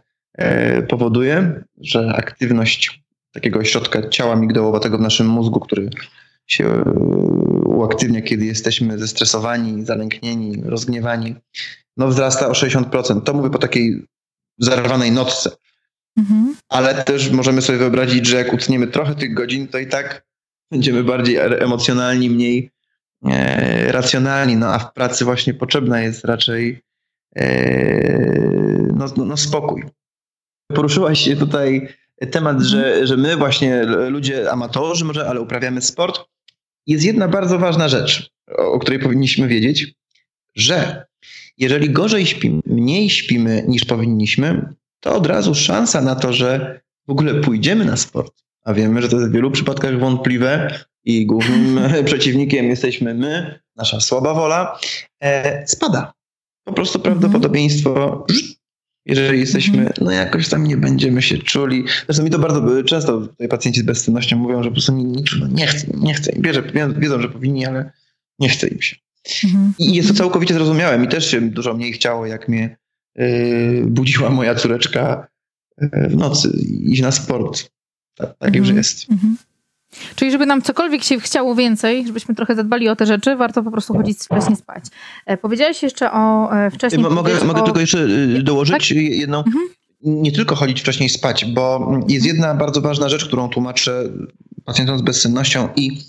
powoduje, że aktywność takiego ośrodka ciała migdałowatego w naszym mózgu, który się e, uaktywnia, kiedy jesteśmy zestresowani, zalęknieni, rozgniewani, no wzrasta o 60%. To mówię po takiej zarwanej nocce. Mhm. Ale też możemy sobie wyobrazić, że jak utniemy trochę tych godzin, to i tak będziemy bardziej emocjonalni, mniej e, racjonalni. No a w pracy właśnie potrzebna jest raczej e, no, no, no spokój. Poruszyłaś tutaj temat, że, mhm. że my właśnie ludzie amatorzy może, ale uprawiamy sport. Jest jedna bardzo ważna rzecz, o której powinniśmy wiedzieć, że jeżeli gorzej śpimy, mniej śpimy niż powinniśmy, to od razu szansa na to, że w ogóle pójdziemy na sport, a wiemy, że to jest w wielu przypadkach wątpliwe i głównym przeciwnikiem jesteśmy my, nasza słaba wola, e, spada. Po prostu prawdopodobieństwo jeżeli jesteśmy, mhm. no jakoś tam nie będziemy się czuli. Zresztą mi to bardzo często tutaj pacjenci z bezsennością mówią, że po prostu nie, nie, no nie chcę, nie chcę. Wiedzą, wiedzą, że powinni, ale nie chce im się. Mhm. I jest to całkowicie zrozumiałe. Mi też się dużo mniej chciało, jak mnie yy, budziła moja córeczka yy, w nocy iść na sport. Tak, tak mhm. już jest. Mhm. Czyli żeby nam cokolwiek się chciało więcej, żebyśmy trochę zadbali o te rzeczy, warto po prostu chodzić wcześniej spać. E, powiedziałeś jeszcze o e, wcześniej... Mogę, mogę o... tylko jeszcze dołożyć tak? jedną... Mhm. Nie tylko chodzić wcześniej spać, bo jest mhm. jedna bardzo ważna rzecz, którą tłumaczę pacjentom z bezsennością i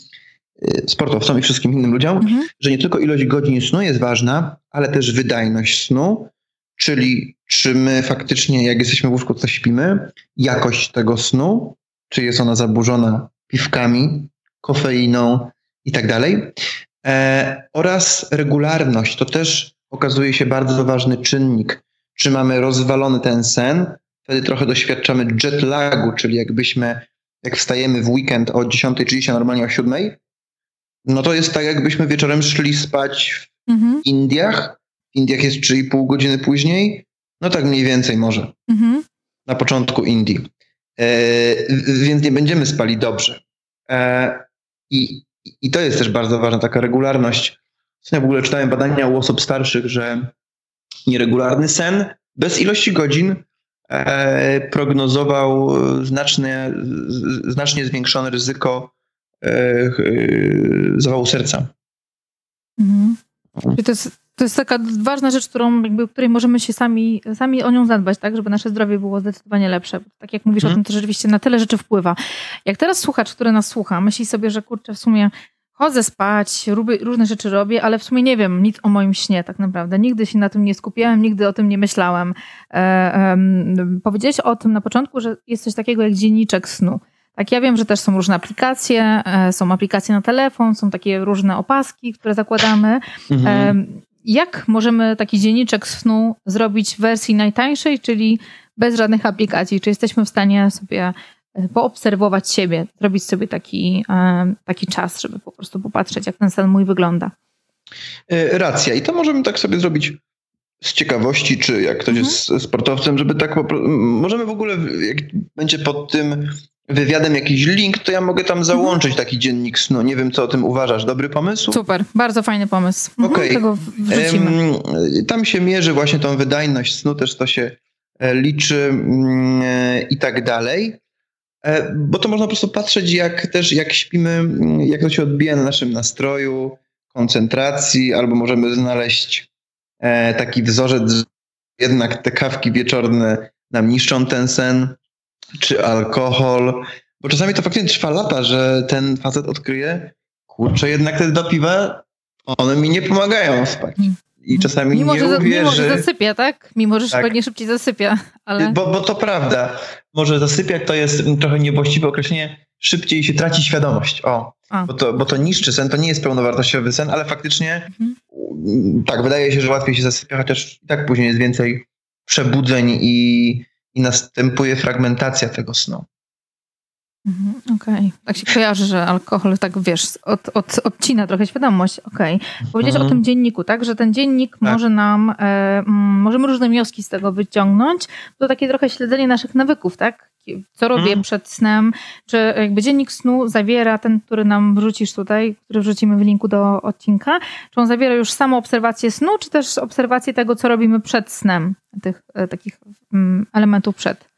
sportowcom i wszystkim innym ludziom, mhm. że nie tylko ilość godzin snu jest ważna, ale też wydajność snu, czyli czy my faktycznie, jak jesteśmy w łóżku, to śpimy, jakość tego snu, czy jest ona zaburzona piwkami, kofeiną i tak dalej. E, oraz regularność to też okazuje się bardzo ważny czynnik. Czy mamy rozwalony ten sen, wtedy trochę doświadczamy jet lagu, czyli jakbyśmy, jak wstajemy w weekend o 10.30, a normalnie o 7.00, no to jest tak, jakbyśmy wieczorem szli spać w mhm. Indiach. W Indiach jest 3,5 godziny później. No tak mniej więcej może. Mhm. Na początku Indii. E, więc nie będziemy spali dobrze. E, I, I to jest też bardzo ważna taka regularność. Ja w ogóle czytałem badania u osób starszych, że nieregularny sen bez ilości godzin e, prognozował znacznie, znacznie zwiększone ryzyko zawału serca. Mhm. To jest to jest taka ważna rzecz, którą, jakby, której możemy się sami, sami o nią zadbać, tak, żeby nasze zdrowie było zdecydowanie lepsze. Tak jak mówisz hmm. o mhm. tym, to rzeczywiście na tyle rzeczy wpływa. Jak teraz słuchacz, który nas słucha, myśli sobie, że kurczę, w sumie chodzę spać, różne rzeczy robię, ale w sumie nie wiem nic o moim śnie tak naprawdę. Nigdy się na tym nie skupiałem, nigdy o tym nie myślałem. E, e, powiedziałeś o tym na początku, że jest coś takiego jak dzienniczek snu. Tak, ja wiem, że też są różne aplikacje, e, są aplikacje na telefon, są takie różne opaski, które zakładamy. Mhm jak możemy taki dzienniczek snu zrobić w wersji najtańszej, czyli bez żadnych aplikacji? Czy jesteśmy w stanie sobie e, poobserwować siebie, zrobić sobie taki, e, taki czas, żeby po prostu popatrzeć, jak ten sen mój wygląda? E, racja. I to możemy tak sobie zrobić z ciekawości, czy jak ktoś mhm. jest sportowcem, żeby tak możemy w ogóle, jak będzie pod tym wywiadem jakiś link, to ja mogę tam mhm. załączyć taki dziennik snu. Nie wiem, co o tym uważasz. Dobry pomysł? Super, bardzo fajny pomysł. Mhm. Okay. Tam się mierzy właśnie tą wydajność snu, też to się e, liczy mm, e, i tak dalej. E, bo to można po prostu patrzeć, jak też jak śpimy, mm, jak to się odbija na naszym nastroju, koncentracji, albo możemy znaleźć taki wzorzec, jednak te kawki wieczorne nam niszczą ten sen czy alkohol, bo czasami to faktycznie trwa lata, że ten facet odkryje, kurczę, jednak te do piwa, one mi nie pomagają spać. I czasami mimo, nie że, uwierzy. Mimo, że zasypia, tak? Mimo, że tak. pewnie szybciej zasypia. Ale... Bo, bo to prawda. Może zasypiać to jest trochę niewłaściwe określenie, szybciej się traci świadomość. O, bo to, bo to niszczy sen, to nie jest pełnowartościowy sen, ale faktycznie mhm. tak, wydaje się, że łatwiej się zasypia, chociaż i tak później jest więcej przebudzeń i, i następuje fragmentacja tego snu. Mhm, okej. Okay. Tak się kojarzy, że alkohol, tak wiesz, od, od, odcina trochę świadomość. Okej. Okay. Powiedziałeś mhm. o tym dzienniku, tak? Że ten dziennik tak. może nam, e, możemy różne wnioski z tego wyciągnąć. To takie trochę śledzenie naszych nawyków, tak? Co robię mhm. przed snem? Czy jakby dziennik snu zawiera ten, który nam wrzucisz tutaj, który wrzucimy w linku do odcinka? Czy on zawiera już samą obserwację snu, czy też obserwację tego, co robimy przed snem? Tych e, takich mm, elementów przed?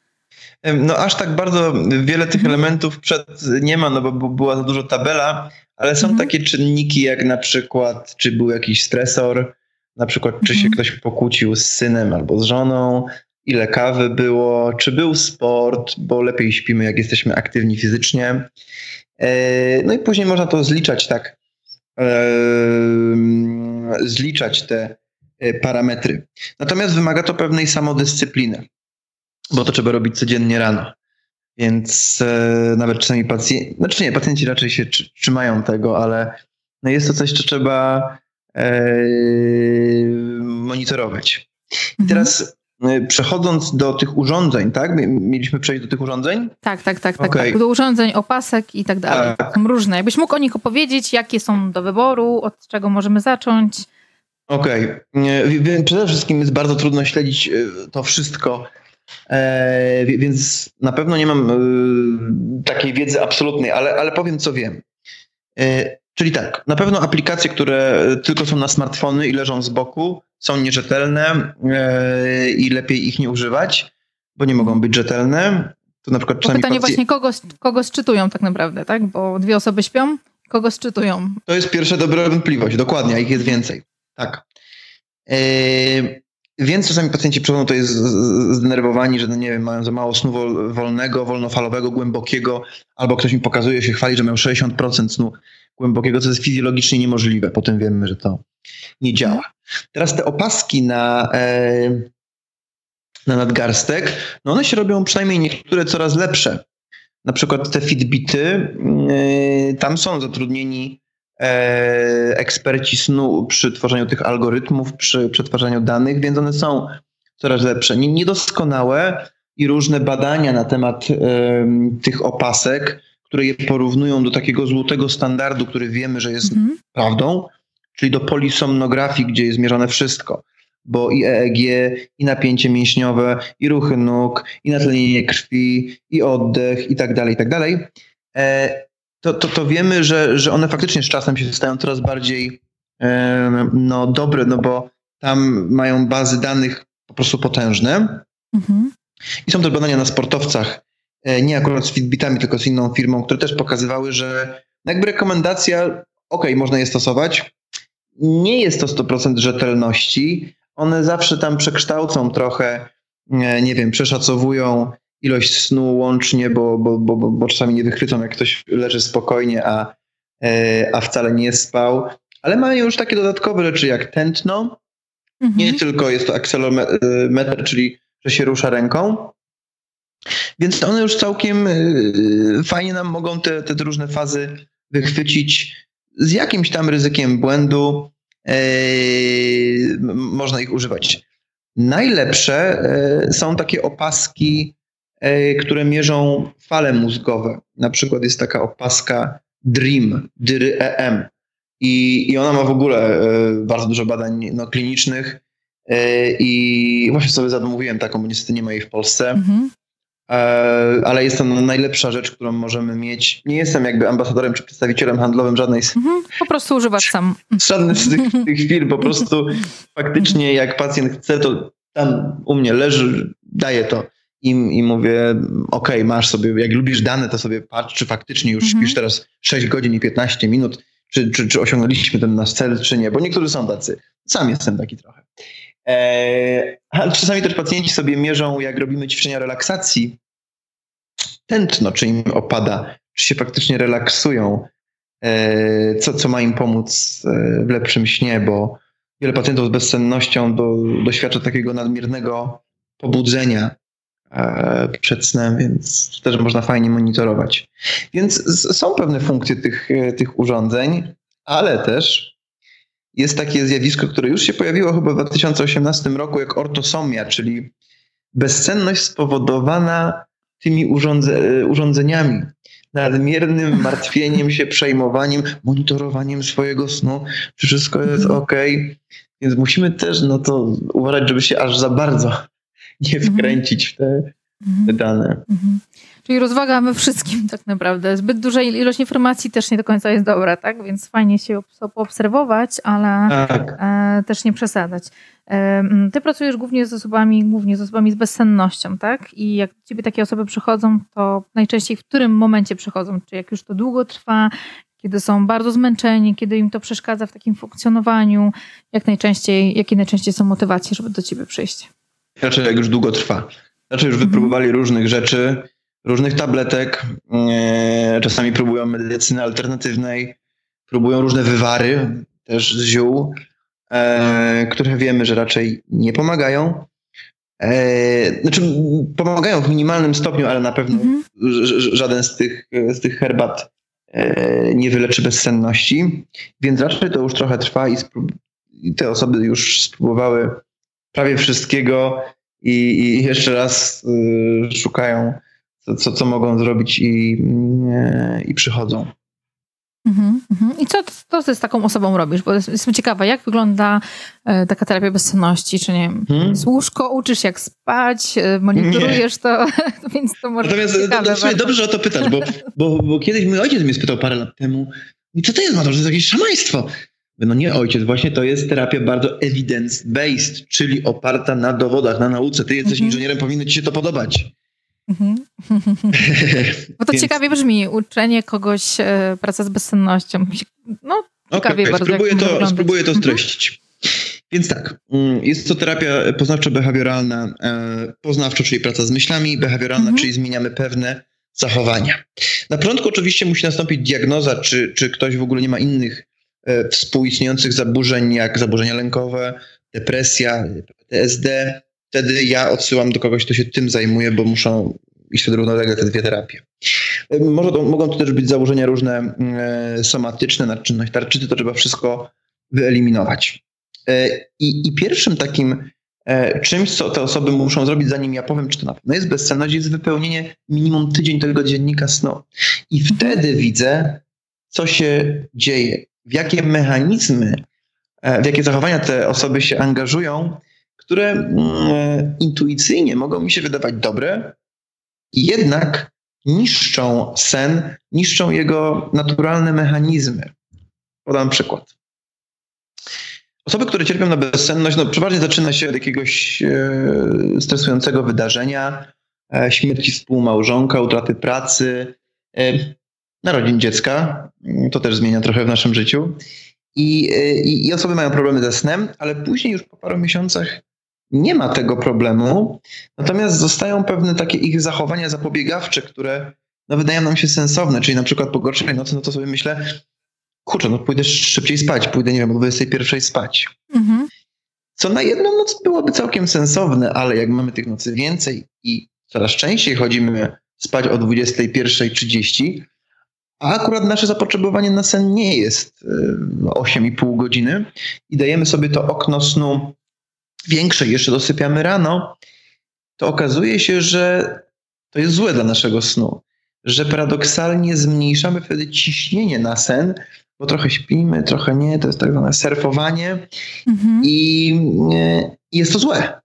No aż tak bardzo wiele tych mhm. elementów przed nie ma, no bo była za dużo tabela, ale są mhm. takie czynniki jak na przykład, czy był jakiś stresor, na przykład czy się mhm. ktoś pokłócił z synem albo z żoną, ile kawy było, czy był sport, bo lepiej śpimy jak jesteśmy aktywni fizycznie. E, no i później można to zliczać tak, zliczać te e, parametry. Natomiast wymaga to pewnej samodyscypliny bo to trzeba robić codziennie rano. Więc e, nawet czasami pacjenci, znaczy nie, pacjenci raczej się trzymają tego, ale no jest to coś, co trzeba e, monitorować. I mhm. teraz e, przechodząc do tych urządzeń, tak? Mieliśmy przejść do tych urządzeń? Tak, tak, tak, okay. tak, Do urządzeń, opasek i tak dalej. Tak. Są różne. Jakbyś mógł o nich opowiedzieć, jakie są do wyboru, od czego możemy zacząć? Okej. Okay. Przede wszystkim jest bardzo trudno śledzić e, to wszystko E, więc na pewno nie mam e, takiej wiedzy absolutnej, ale, ale powiem, co wiem. E, czyli tak, na pewno aplikacje, które tylko są na smartfony i leżą z boku, są nierzetelne i lepiej ich nie używać, bo nie mogą być rzetelne. To na przykład pytanie pacjent... właśnie, kogo, kogo sczytują tak naprawdę, tak? Bo dwie osoby śpią, kogo sczytują? To jest pierwsza dobra wątpliwość, dokładnie, a ich jest więcej. Tak. Yy, więc czasami pacjenci przychodzą to jest zdenerwowani, że no nie wiem, mają za mało snu wolnego, wolnofalowego, głębokiego, albo ktoś mi pokazuje, się chwali, że miał 60% snu głębokiego, co jest fizjologicznie niemożliwe. Potem wiemy, że to nie działa. Teraz te opaski na, e, na nadgarstek, no one się robią przynajmniej niektóre coraz lepsze. Na przykład te Fitbity, e, tam są zatrudnieni eksperci snu przy tworzeniu tych algorytmów, przy przetwarzaniu danych, więc one są coraz lepsze. Niedoskonałe i różne badania na temat tych opasek, które je porównują do takiego złotego standardu, który wiemy, że jest mhm. prawdą, czyli do polisomnografii, gdzie jest mierzone wszystko. Bo i EEG, i napięcie mięśniowe, i ruchy nóg, i natlenienie krwi, i oddech, i tak dalej, i tak dalej. E, to, to, to wiemy, że, że one faktycznie z czasem się stają coraz bardziej no, dobre, no bo tam mają bazy danych po prostu potężne. Mhm. I są też badania na sportowcach, e, nie akurat z Fitbitami, tylko z inną firmą, które też pokazywały, że jakby rekomendacja, ok, można je stosować, nie jest to 100% rzetelności. One zawsze tam przekształcą trochę, e, nie wiem, przeszacowują ilość snu łącznie, bo, bo, bo, bo czasami nie wychwycą, jak ktoś leży spokojnie, a, e, a wcale nie spał. Ale mają już takie dodatkowe rzeczy jak tętno. Mhm. Nie tylko jest to akselometr, czyli że się rusza ręką. Więc one już całkiem e, fajnie nam mogą te, te różne fazy wychwycić z jakimś tam ryzykiem błędu. E, można ich używać. Najlepsze są takie opaski E, które mierzą fale mózgowe. Na przykład jest taka opaska DREAM, DREM. I, I ona ma w ogóle e, bardzo dużo badań no, klinicznych. E, I właśnie sobie zamówiłem taką, bo niestety nie ma jej w Polsce. Mhm. Ale jest to najlepsza rzecz, którą możemy mieć. Nie jestem jakby ambasadorem czy przedstawicielem handlowym żadnej z. Mhm, po prostu używasz sam. Żadnych z tych, tych firm. Po prostu faktycznie, jak pacjent chce, to tam u mnie leży, daje to i, i mówię, ok, masz sobie, jak lubisz dane, to sobie patrz, czy faktycznie już mhm. śpisz teraz 6 godzin i 15 minut, czy, czy, czy osiągnęliśmy ten nasz cel, czy nie, bo niektórzy są tacy. Sam jestem taki trochę. Eee, ale czasami też pacjenci sobie mierzą, jak robimy ćwiczenia relaksacji, tętno, czy im opada, czy się faktycznie relaksują, eee, co, co ma im pomóc e, w lepszym śnie, bo wiele pacjentów z bezsennością do, doświadcza takiego nadmiernego pobudzenia, przed snem, więc też można fajnie monitorować. Więc są pewne funkcje tych, e, tych urządzeń, ale też jest takie zjawisko, które już się pojawiło chyba w 2018 roku, jak ortosomia, czyli bezsenność spowodowana tymi urządze, e, urządzeniami, nadmiernym martwieniem się, przejmowaniem, monitorowaniem swojego snu, czy wszystko jest mhm. ok. Więc musimy też no to uważać, żeby się aż za bardzo nie mhm. wkręcić w te, mhm. te dane. Mhm. Czyli rozwaga we wszystkim tak naprawdę. Zbyt duża ilość informacji też nie do końca jest dobra, tak? Więc fajnie się poobserwować, ale tak. E, też nie przesadzać. E, ty pracujesz głównie z osobami, głównie z osobami z bezsennością, tak? I jak do ciebie takie osoby przychodzą, to najczęściej w którym momencie przychodzą? Czy jak już to długo trwa, kiedy są bardzo zmęczeni, kiedy im to przeszkadza w takim funkcjonowaniu? Jak najczęściej, jakie najczęściej są motywacje, żeby do ciebie przyjść? Raczej jak już długo trwa. Raczej już wypróbowali różnych rzeczy, różnych tabletek, e, czasami próbują medycyny alternatywnej, próbują różne wywary też z ziół, e, które wiemy, że raczej nie pomagają. E, znaczy, pomagają w minimalnym stopniu, ale na pewno mhm. żaden z tych, z tych herbat nie wyleczy bezsenności, więc raczej to już trochę trwa i, i te osoby już spróbowały prawie wszystkiego i, i jeszcze raz y, szukają, co, co, mogą zrobić i, y, i przychodzą. Mhm, mhm. I co, co ty z taką osobą robisz? Bo jestem ciekawa, jak wygląda e, taka terapia bezsenności? Czy nie hmm? z łóżko uczysz jak spać, e, monitorujesz to, więc to może Natomiast ciekawe, to, dobrze, że o to pytasz, bo, bo, bo kiedyś mój ojciec mnie spytał parę lat temu, co to jest, to jest jakieś szamaństwo. No nie ojciec, właśnie to jest terapia bardzo evidence-based, czyli oparta na dowodach, na nauce. Ty jesteś mhm. inżynierem, powinno ci się to podobać. Mhm. Bo to Więc... ciekawie brzmi, uczenie kogoś e, praca z bezsennością. No, ciekawie okay, bardzo. Spróbuję to, spróbuję to mhm. streścić. Więc tak, mm, jest to terapia poznawczo-behawioralna, e, poznawczo, czyli praca z myślami, behawioralna, mhm. czyli zmieniamy pewne zachowania. Na początku oczywiście musi nastąpić diagnoza, czy, czy ktoś w ogóle nie ma innych współistniejących zaburzeń, jak zaburzenia lękowe, depresja, PTSD. Wtedy ja odsyłam do kogoś, kto się tym zajmuje, bo muszą iść wtedy równolegle te dwie terapie. E, może to, mogą to też być założenia różne e, somatyczne, nadczynność tarczycy, to trzeba wszystko wyeliminować. I, I, pierwszym takim E, czymś, co te osoby muszą zrobić, zanim ja powiem, czy to na pewno jest bezsenność, jest wypełnienie minimum tydzień tego dziennika snu. I wtedy widzę, co się dzieje, w jakie mechanizmy, e, w jakie zachowania te osoby się angażują, które mm, e, intuicyjnie mogą mi się wydawać dobre, jednak niszczą sen, niszczą jego naturalne mechanizmy. Podam przykład. Osoby, które cierpią na bezsenność, no przeważnie zaczyna się od jakiegoś e, stresującego wydarzenia, śmierci współmałżonka, utraty pracy, narodzin dziecka. To też zmienia trochę w naszym życiu. I, i, I osoby mają problemy ze snem, ale później już po paru miesiącach nie ma tego problemu, natomiast zostają pewne takie ich zachowania zapobiegawcze, które no, wydają nam się sensowne, czyli na przykład po gorszej nocy, no to sobie myślę, kurczę, no pójdę szybciej spać, pójdę, nie wiem, o 21 spać. Mhm. Co na jedną noc byłoby całkiem sensowne, ale jak mamy tych nocy więcej i coraz częściej chodzimy spać o 21.30, a akurat nasze zapotrzebowanie na sen nie jest 8,5 godziny i dajemy sobie to okno snu większe, jeszcze dosypiamy rano, to okazuje się, że to jest złe dla naszego snu. Że paradoksalnie zmniejszamy wtedy ciśnienie na sen, bo trochę śpimy, trochę nie, to jest tak zwane surfowanie mhm. i jest to złe.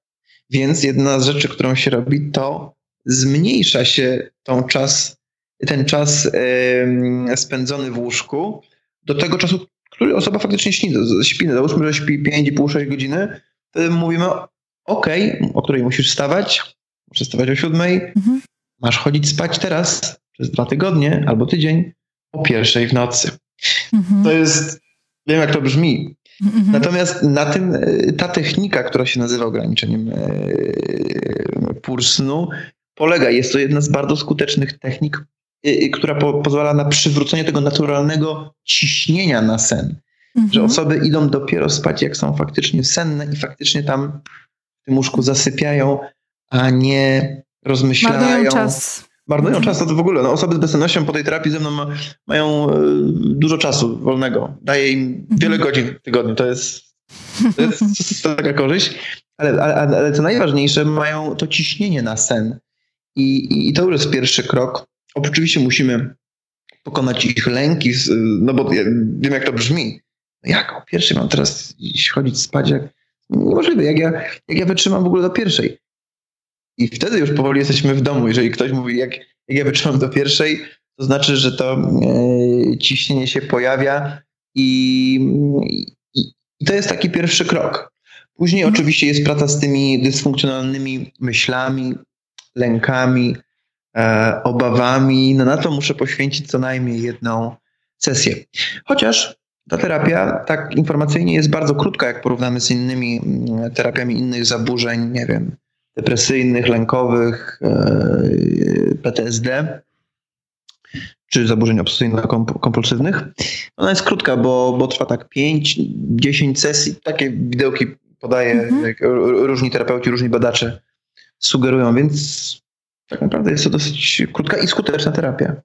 Więc jedna z rzeczy, którą się robi, to zmniejsza się tą czas, ten czas spędzony w łóżku do tego czasu, który osoba faktycznie śni, śpi. Załóżmy, że śpi 5,5-6 godziny, wtedy mówimy, ok, o której musisz wstawać, muszę wstawać o 7, mhm. masz chodzić spać teraz przez dwa tygodnie albo tydzień o pierwszej w nocy. Mhm. To jest, wiem jak to brzmi. Mhm. Natomiast na tym e, ta technika, która się nazywa ograniczeniem e, pór snu, polega. Jest to jedna z bardzo skutecznych technik, e, która po, pozwala na przywrócenie tego naturalnego ciśnienia na sen. Mhm. Że osoby idą dopiero spać, jak są faktycznie senne i faktycznie tam w tym łóżku zasypiają, a nie rozmyślają. Marnują czas marnują czas, to w ogóle. No, osoby z bezsennością po tej terapii ze mną ma, mają e, dużo czasu wolnego. Daje im wiele mhm. godzin w tygodniu. To jest, to jest, to jest taka korzyść. Ale, ale, ale co najważniejsze, mają to ciśnienie na sen. I, I to już jest pierwszy krok. Oczywiście musimy pokonać ich lęki, no bo ja wiem, jak to brzmi. Jak o pierwszej mam teraz chodzić spać? Jak... Niemożliwe. Jak ja, jak ja wytrzymam w ogóle do pierwszej? I wtedy już powoli jesteśmy w domu. Jeżeli ktoś mówi, jak, jak ja wytrzymam do pierwszej, to znaczy, że to e, ciśnienie się pojawia i, i, i, to jest taki pierwszy krok. Później mhm. oczywiście jest praca z tymi dysfunkcjonalnymi myślami, lękami, obawami. No na to muszę poświęcić co najmniej jedną sesję. Chociaż ta terapia tak informacyjnie jest bardzo krótka, jak porównamy z innymi mm, terapiami innych zaburzeń, nie wiem, depresyjnych, lękowych, e, PTSD czy zaburzeń obsesyjno-kompulsywnych. Ona jest krótka, bo, bo trwa tak 5-10 sesji. Takie widełki podaje mhm. różni terapeuci, różni badacze sugerują, więc tak naprawdę jest to dosyć krótka i skuteczna terapia.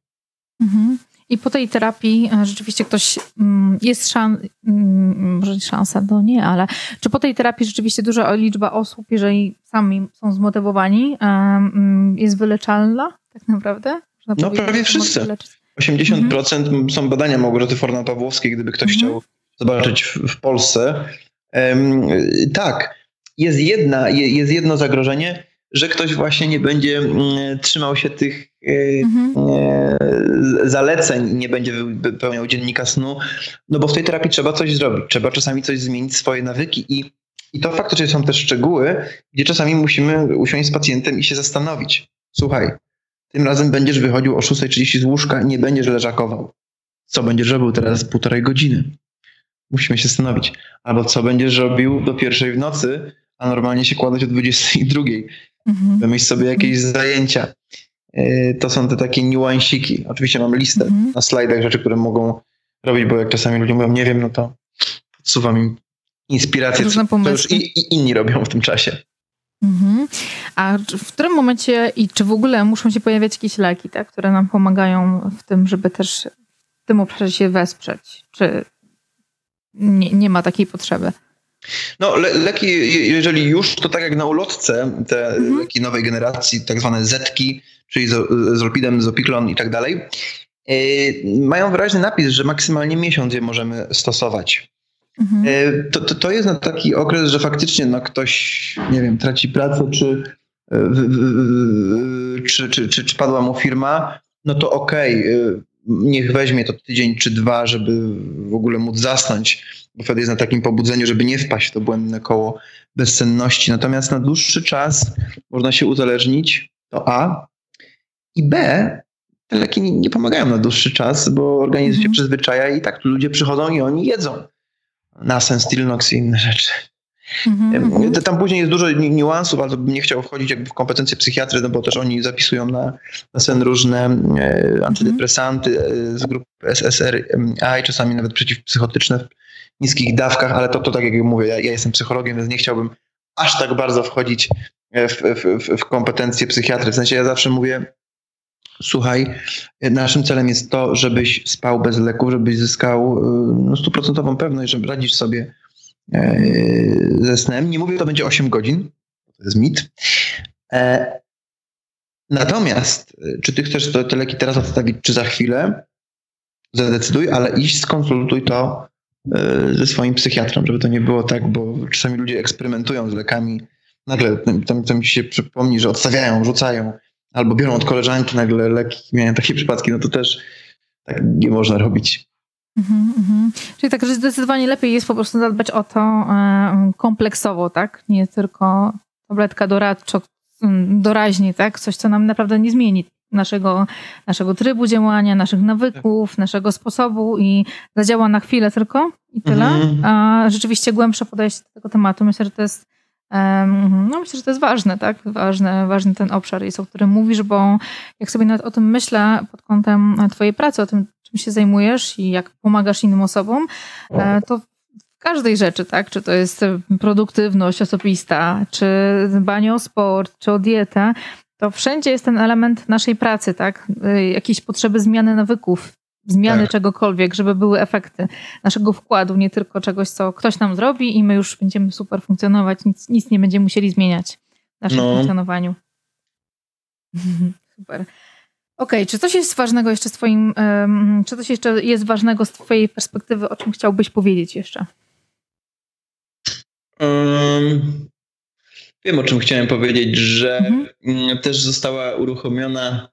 Mhm. I po tej terapii e, rzeczywiście ktoś mm, jest szans, mm, może szansa, no nie, ale czy po tej terapii rzeczywiście duża liczba osób, jeżeli sami są zmotywowani, e, mm, jest wyleczalna tak naprawdę? no prawie wszyscy. 80% mhm. są badania Małgorzaty Forna-Pawłowskiej, gdyby ktoś mhm. chciał zobaczyć w, w Polsce. Um, tak, jest, jedna, jest jedno zagrożenie, że ktoś właśnie nie będzie mm, trzymał się tych e, mhm. E, zaleceń, nie będzie wypełniał dziennika snu, no bo w tej terapii trzeba coś zrobić, trzeba czasami coś zmienić, swoje nawyki i, i to faktycznie są też szczegóły, gdzie czasami musimy usiąść z pacjentem i się zastanowić, słuchaj, tym razem będziesz wychodził o 6.30 z łóżka, nie będziesz leżakował. Co będziesz robił teraz półtorej godziny? Musimy się zastanowić. Albo co będziesz robił do pierwszej w nocy, a normalnie się kładać o 22. Mhm. Wymyśl sobie jakieś zajęcia. E, to są te takie niuansiki. Oczywiście mam listę mhm. na slajdach rzeczy, które mogą robić, bo jak czasami ludzie mówią, nie wiem, no to podsuwam im inspirację, Różne to już i, i inni robią w tym czasie. Mhm. A w którym momencie i czy w ogóle muszą się pojawiać jakieś leki, tak, które nam pomagają w tym, żeby też w tym obszarze się wesprzeć? Czy nie, nie ma takiej potrzeby? No, le leki, jeżeli już, to tak jak na ulotce, te mhm. leki nowej generacji, tak zwane Zetki, czyli Zolpidem, Zopiklon i tak dalej, yy, mają wyraźny napis, że maksymalnie miesiąc je możemy stosować. Mhm. E, to, to, to jest na taki okres, że faktycznie no, ktoś, nie wiem, traci pracę, czy, e, czy, czy, czy, czy padła mu firma, no to okej, okay, niech weźmie to tydzień czy dwa, żeby w ogóle móc zasnąć, bo wtedy jest na takim pobudzeniu, żeby nie wpaść w to błędne koło bezsenności. Natomiast na dłuższy czas można się uzależnić, to A. I B, te leki nie, nie pomagają na dłuższy czas, bo organizm mhm. się przyzwyczaja i tak tu ludzie przychodzą i oni jedzą. Nasen, Stilnox i inne rzeczy. Mm-hmm. Tam później jest dużo niuansów, ale bym nie chciał wchodzić jakby w kompetencje psychiatry, no bo też oni zapisują na, na sen różne e, antydepresanty e, z grupy SSRI, czasami nawet przeciwpsychotyczne w niskich dawkach, ale to, to tak jak mówię, ja, ja jestem psychologiem, więc nie chciałbym aż tak bardzo wchodzić w, w, w kompetencje psychiatry. W sensie ja zawsze mówię, słuchaj, naszym celem jest to, żebyś spał bez leków, żebyś zyskał e, no, stuprocentową pewność, że radzisz sobie E, ze snem. Nie mówię, to będzie 8 godzin, to jest mit. E, natomiast, e, czy ty chcesz te leki teraz odstawić, czy za chwilę, zadecyduj, ale iść skonsultuj to ze swoim psychiatrą, żeby to nie było tak, bo czasami ludzie eksperymentują z lekami, nagle tam, tam się przypomni, że odstawiają, rzucają, albo biorą od koleżanki nagle leki, miałem takie przypadki, no to też tak nie można robić. Mhm, mhm. Czyli tak, że zdecydowanie lepiej jest po prostu zadbać o to e, kompleksowo, tak? Nie tylko tabletka doradczo, doraźnie, tak? Coś, co nam naprawdę nie zmieni naszego, naszego trybu działania, naszych nawyków, tak. naszego sposobu i zadziała na chwilę tylko i tyle. Mhm. A rzeczywiście głębsze podejście do tego tematu. Myślę, że to jest no myślę, że to jest ważne, tak? Ważny, ważny ten obszar jest, o którym mówisz, bo jak sobie nawet o tym myślę pod kątem twojej pracy, o tym, czym się zajmujesz i jak pomagasz innym osobom, e, to w każdej rzeczy, tak? Czy to jest produktywność osobista, czy dbanie o sport, czy o dietę, to wszędzie jest ten element naszej pracy, tak? E, jakieś potrzeby zmiany nawyków, zmiany tak. czegokolwiek, żeby były efekty naszego wkładu, nie tylko czegoś, co ktoś nam zrobi i my już będziemy super funkcjonować, nic, nic nie będziemy musieli zmieniać w naszym no. funkcjonowaniu. super. Okej, okay, czy coś jest ważnego jeszcze z twoim, um, czy coś jeszcze jest ważnego z twojej perspektywy, o czym chciałbyś powiedzieć jeszcze? Um, wiem, o czym chciałem powiedzieć, że mhm. Mm, też została uruchomiona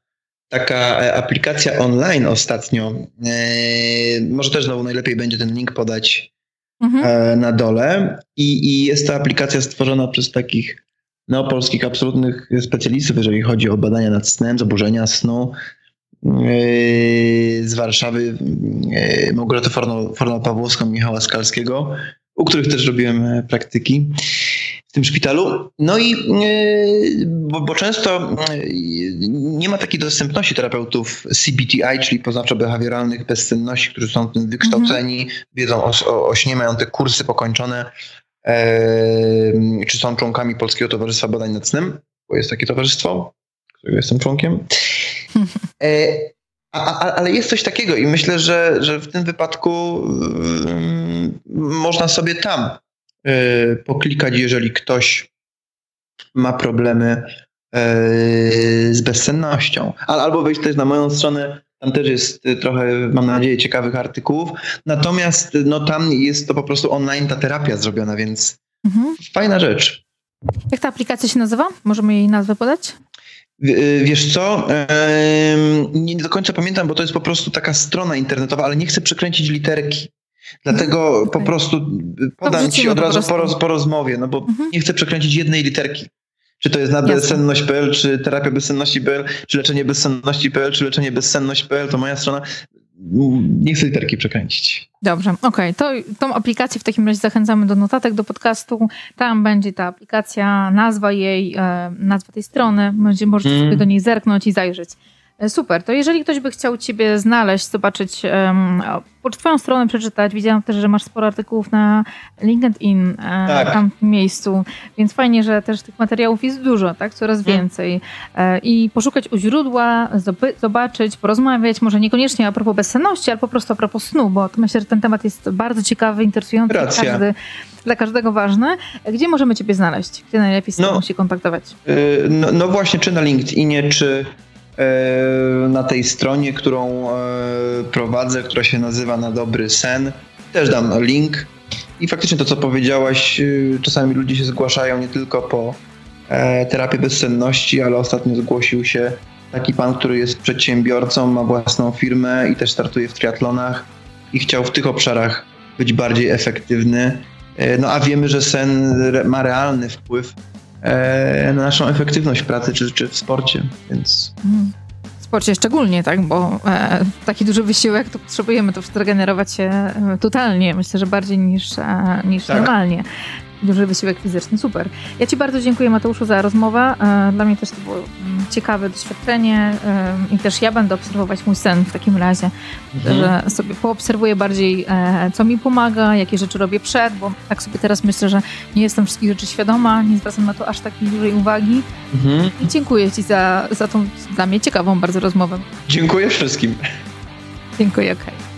taka e, aplikacja online ostatnio. E, może też znowu najlepiej będzie ten link podać mhm. E, na dole. I, I jest to aplikacja stworzona przez takich no, polskich absolutnych specjalistów, jeżeli chodzi o badania nad snem, zaburzenia snu. Z Warszawy Małgorzatę Forno-Pawłowską, Michała Skalskiego, u których też robiłem praktyki w tym szpitalu. No i e, bo, bo, często e, nie ma takiej dostępności terapeutów CBTI, czyli poznawczo-behawioralnych bezsenności, którzy są tym wykształceni, mhm. wiedzą o, o, o śnie, mają te kursy pokończone, e, czy są członkami Polskiego Towarzystwa Badań nad Snem, bo jest takie towarzystwo, którego jestem członkiem. E, a, a, ale jest coś takiego i myślę, że, że w tym wypadku można sobie tam E, poklikać, jeżeli ktoś ma problemy e, z bezsennością. Albo wejść też na moją stronę, tam też jest trochę, mam nadzieję, ciekawych artykułów. Natomiast no, tam jest to po prostu online ta terapia zrobiona, więc mhm. fajna rzecz. Jak ta aplikacja się nazywa? Możemy jej nazwę podać? E, wiesz co? Nie do końca pamiętam, bo to jest po prostu taka strona internetowa, ale nie chcę przekręcić literki. Dlatego okay. po prostu podam ci od razu po, roz, po, rozmowie, no bo mhm. nie chcę przekręcić jednej literki. Czy to jest na bezsenność.pl, czy terapia bezsenności.pl, czy leczenie bezsenności.pl, czy leczenie bezsenność.pl, to moja strona. Nie chcę literki przekręcić. Dobrze, okej. Okay. To tą aplikację w takim razie zachęcamy do notatek do podcastu. Tam będzie ta aplikacja, nazwa jej, e, nazwa tej strony. Możecie mm. sobie do niej zerknąć i zajrzeć. E, super. To jeżeli ktoś by chciał Ciebie znaleźć, zobaczyć, um, po Twoją stronę przeczytać, widziałam też, że masz sporo artykułów na LinkedIn e, tak. tam w miejscu, więc fajnie, że też tych materiałów jest dużo, tak? Coraz hmm. więcej. E, I poszukać u źródła, zobaczyć, porozmawiać, może niekoniecznie a propos bezsenności, ale po prostu a propos snu, bo myślę, że ten temat jest bardzo ciekawy, interesujący, każdy dla każdego ważny. Gdzie możemy Ciebie znaleźć? Gdzie najlepiej z no, się kontaktować? Yy, no, no, właśnie, czy na LinkedInie, czy na tej stronie, którą e, prowadzę, która się nazywa Na Dobry Sen. Też dam link. I faktycznie to, co powiedziałaś, e, czasami ludzie się zgłaszają nie tylko po terapię bezsenności, ale ostatnio zgłosił się taki pan, który jest przedsiębiorcą, ma własną firmę i też startuje w triatlonach i chciał w tych obszarach być bardziej efektywny. No a wiemy, że sen ma realny wpływ E, na naszą efektywność pracy czy, czy w sporcie, więc... Mhm. W sporcie szczególnie, tak, bo e, taki duży wysiłek to potrzebujemy to zregenerować się e, totalnie, myślę, że bardziej niż, e, niż tak. normalnie duży wysiłek fizyczny. Super. Ja Ci bardzo dziękuję Mateuszu za rozmowę. E, dla mnie też to było mm, ciekawe doświadczenie e, i też ja będę obserwować mój sen w takim razie, mhm. że sobie poobserwuję bardziej, e, co mi pomaga, jakie rzeczy robię przed, bo tak sobie teraz myślę, że nie jestem wszystkich rzeczy świadoma, nie zwracam na to aż takiej dużej uwagi. Mhm. I dziękuję Ci za, za tą dla mnie ciekawą bardzo rozmowę. Dziękuję wszystkim. Dziękuję, okej. Okay.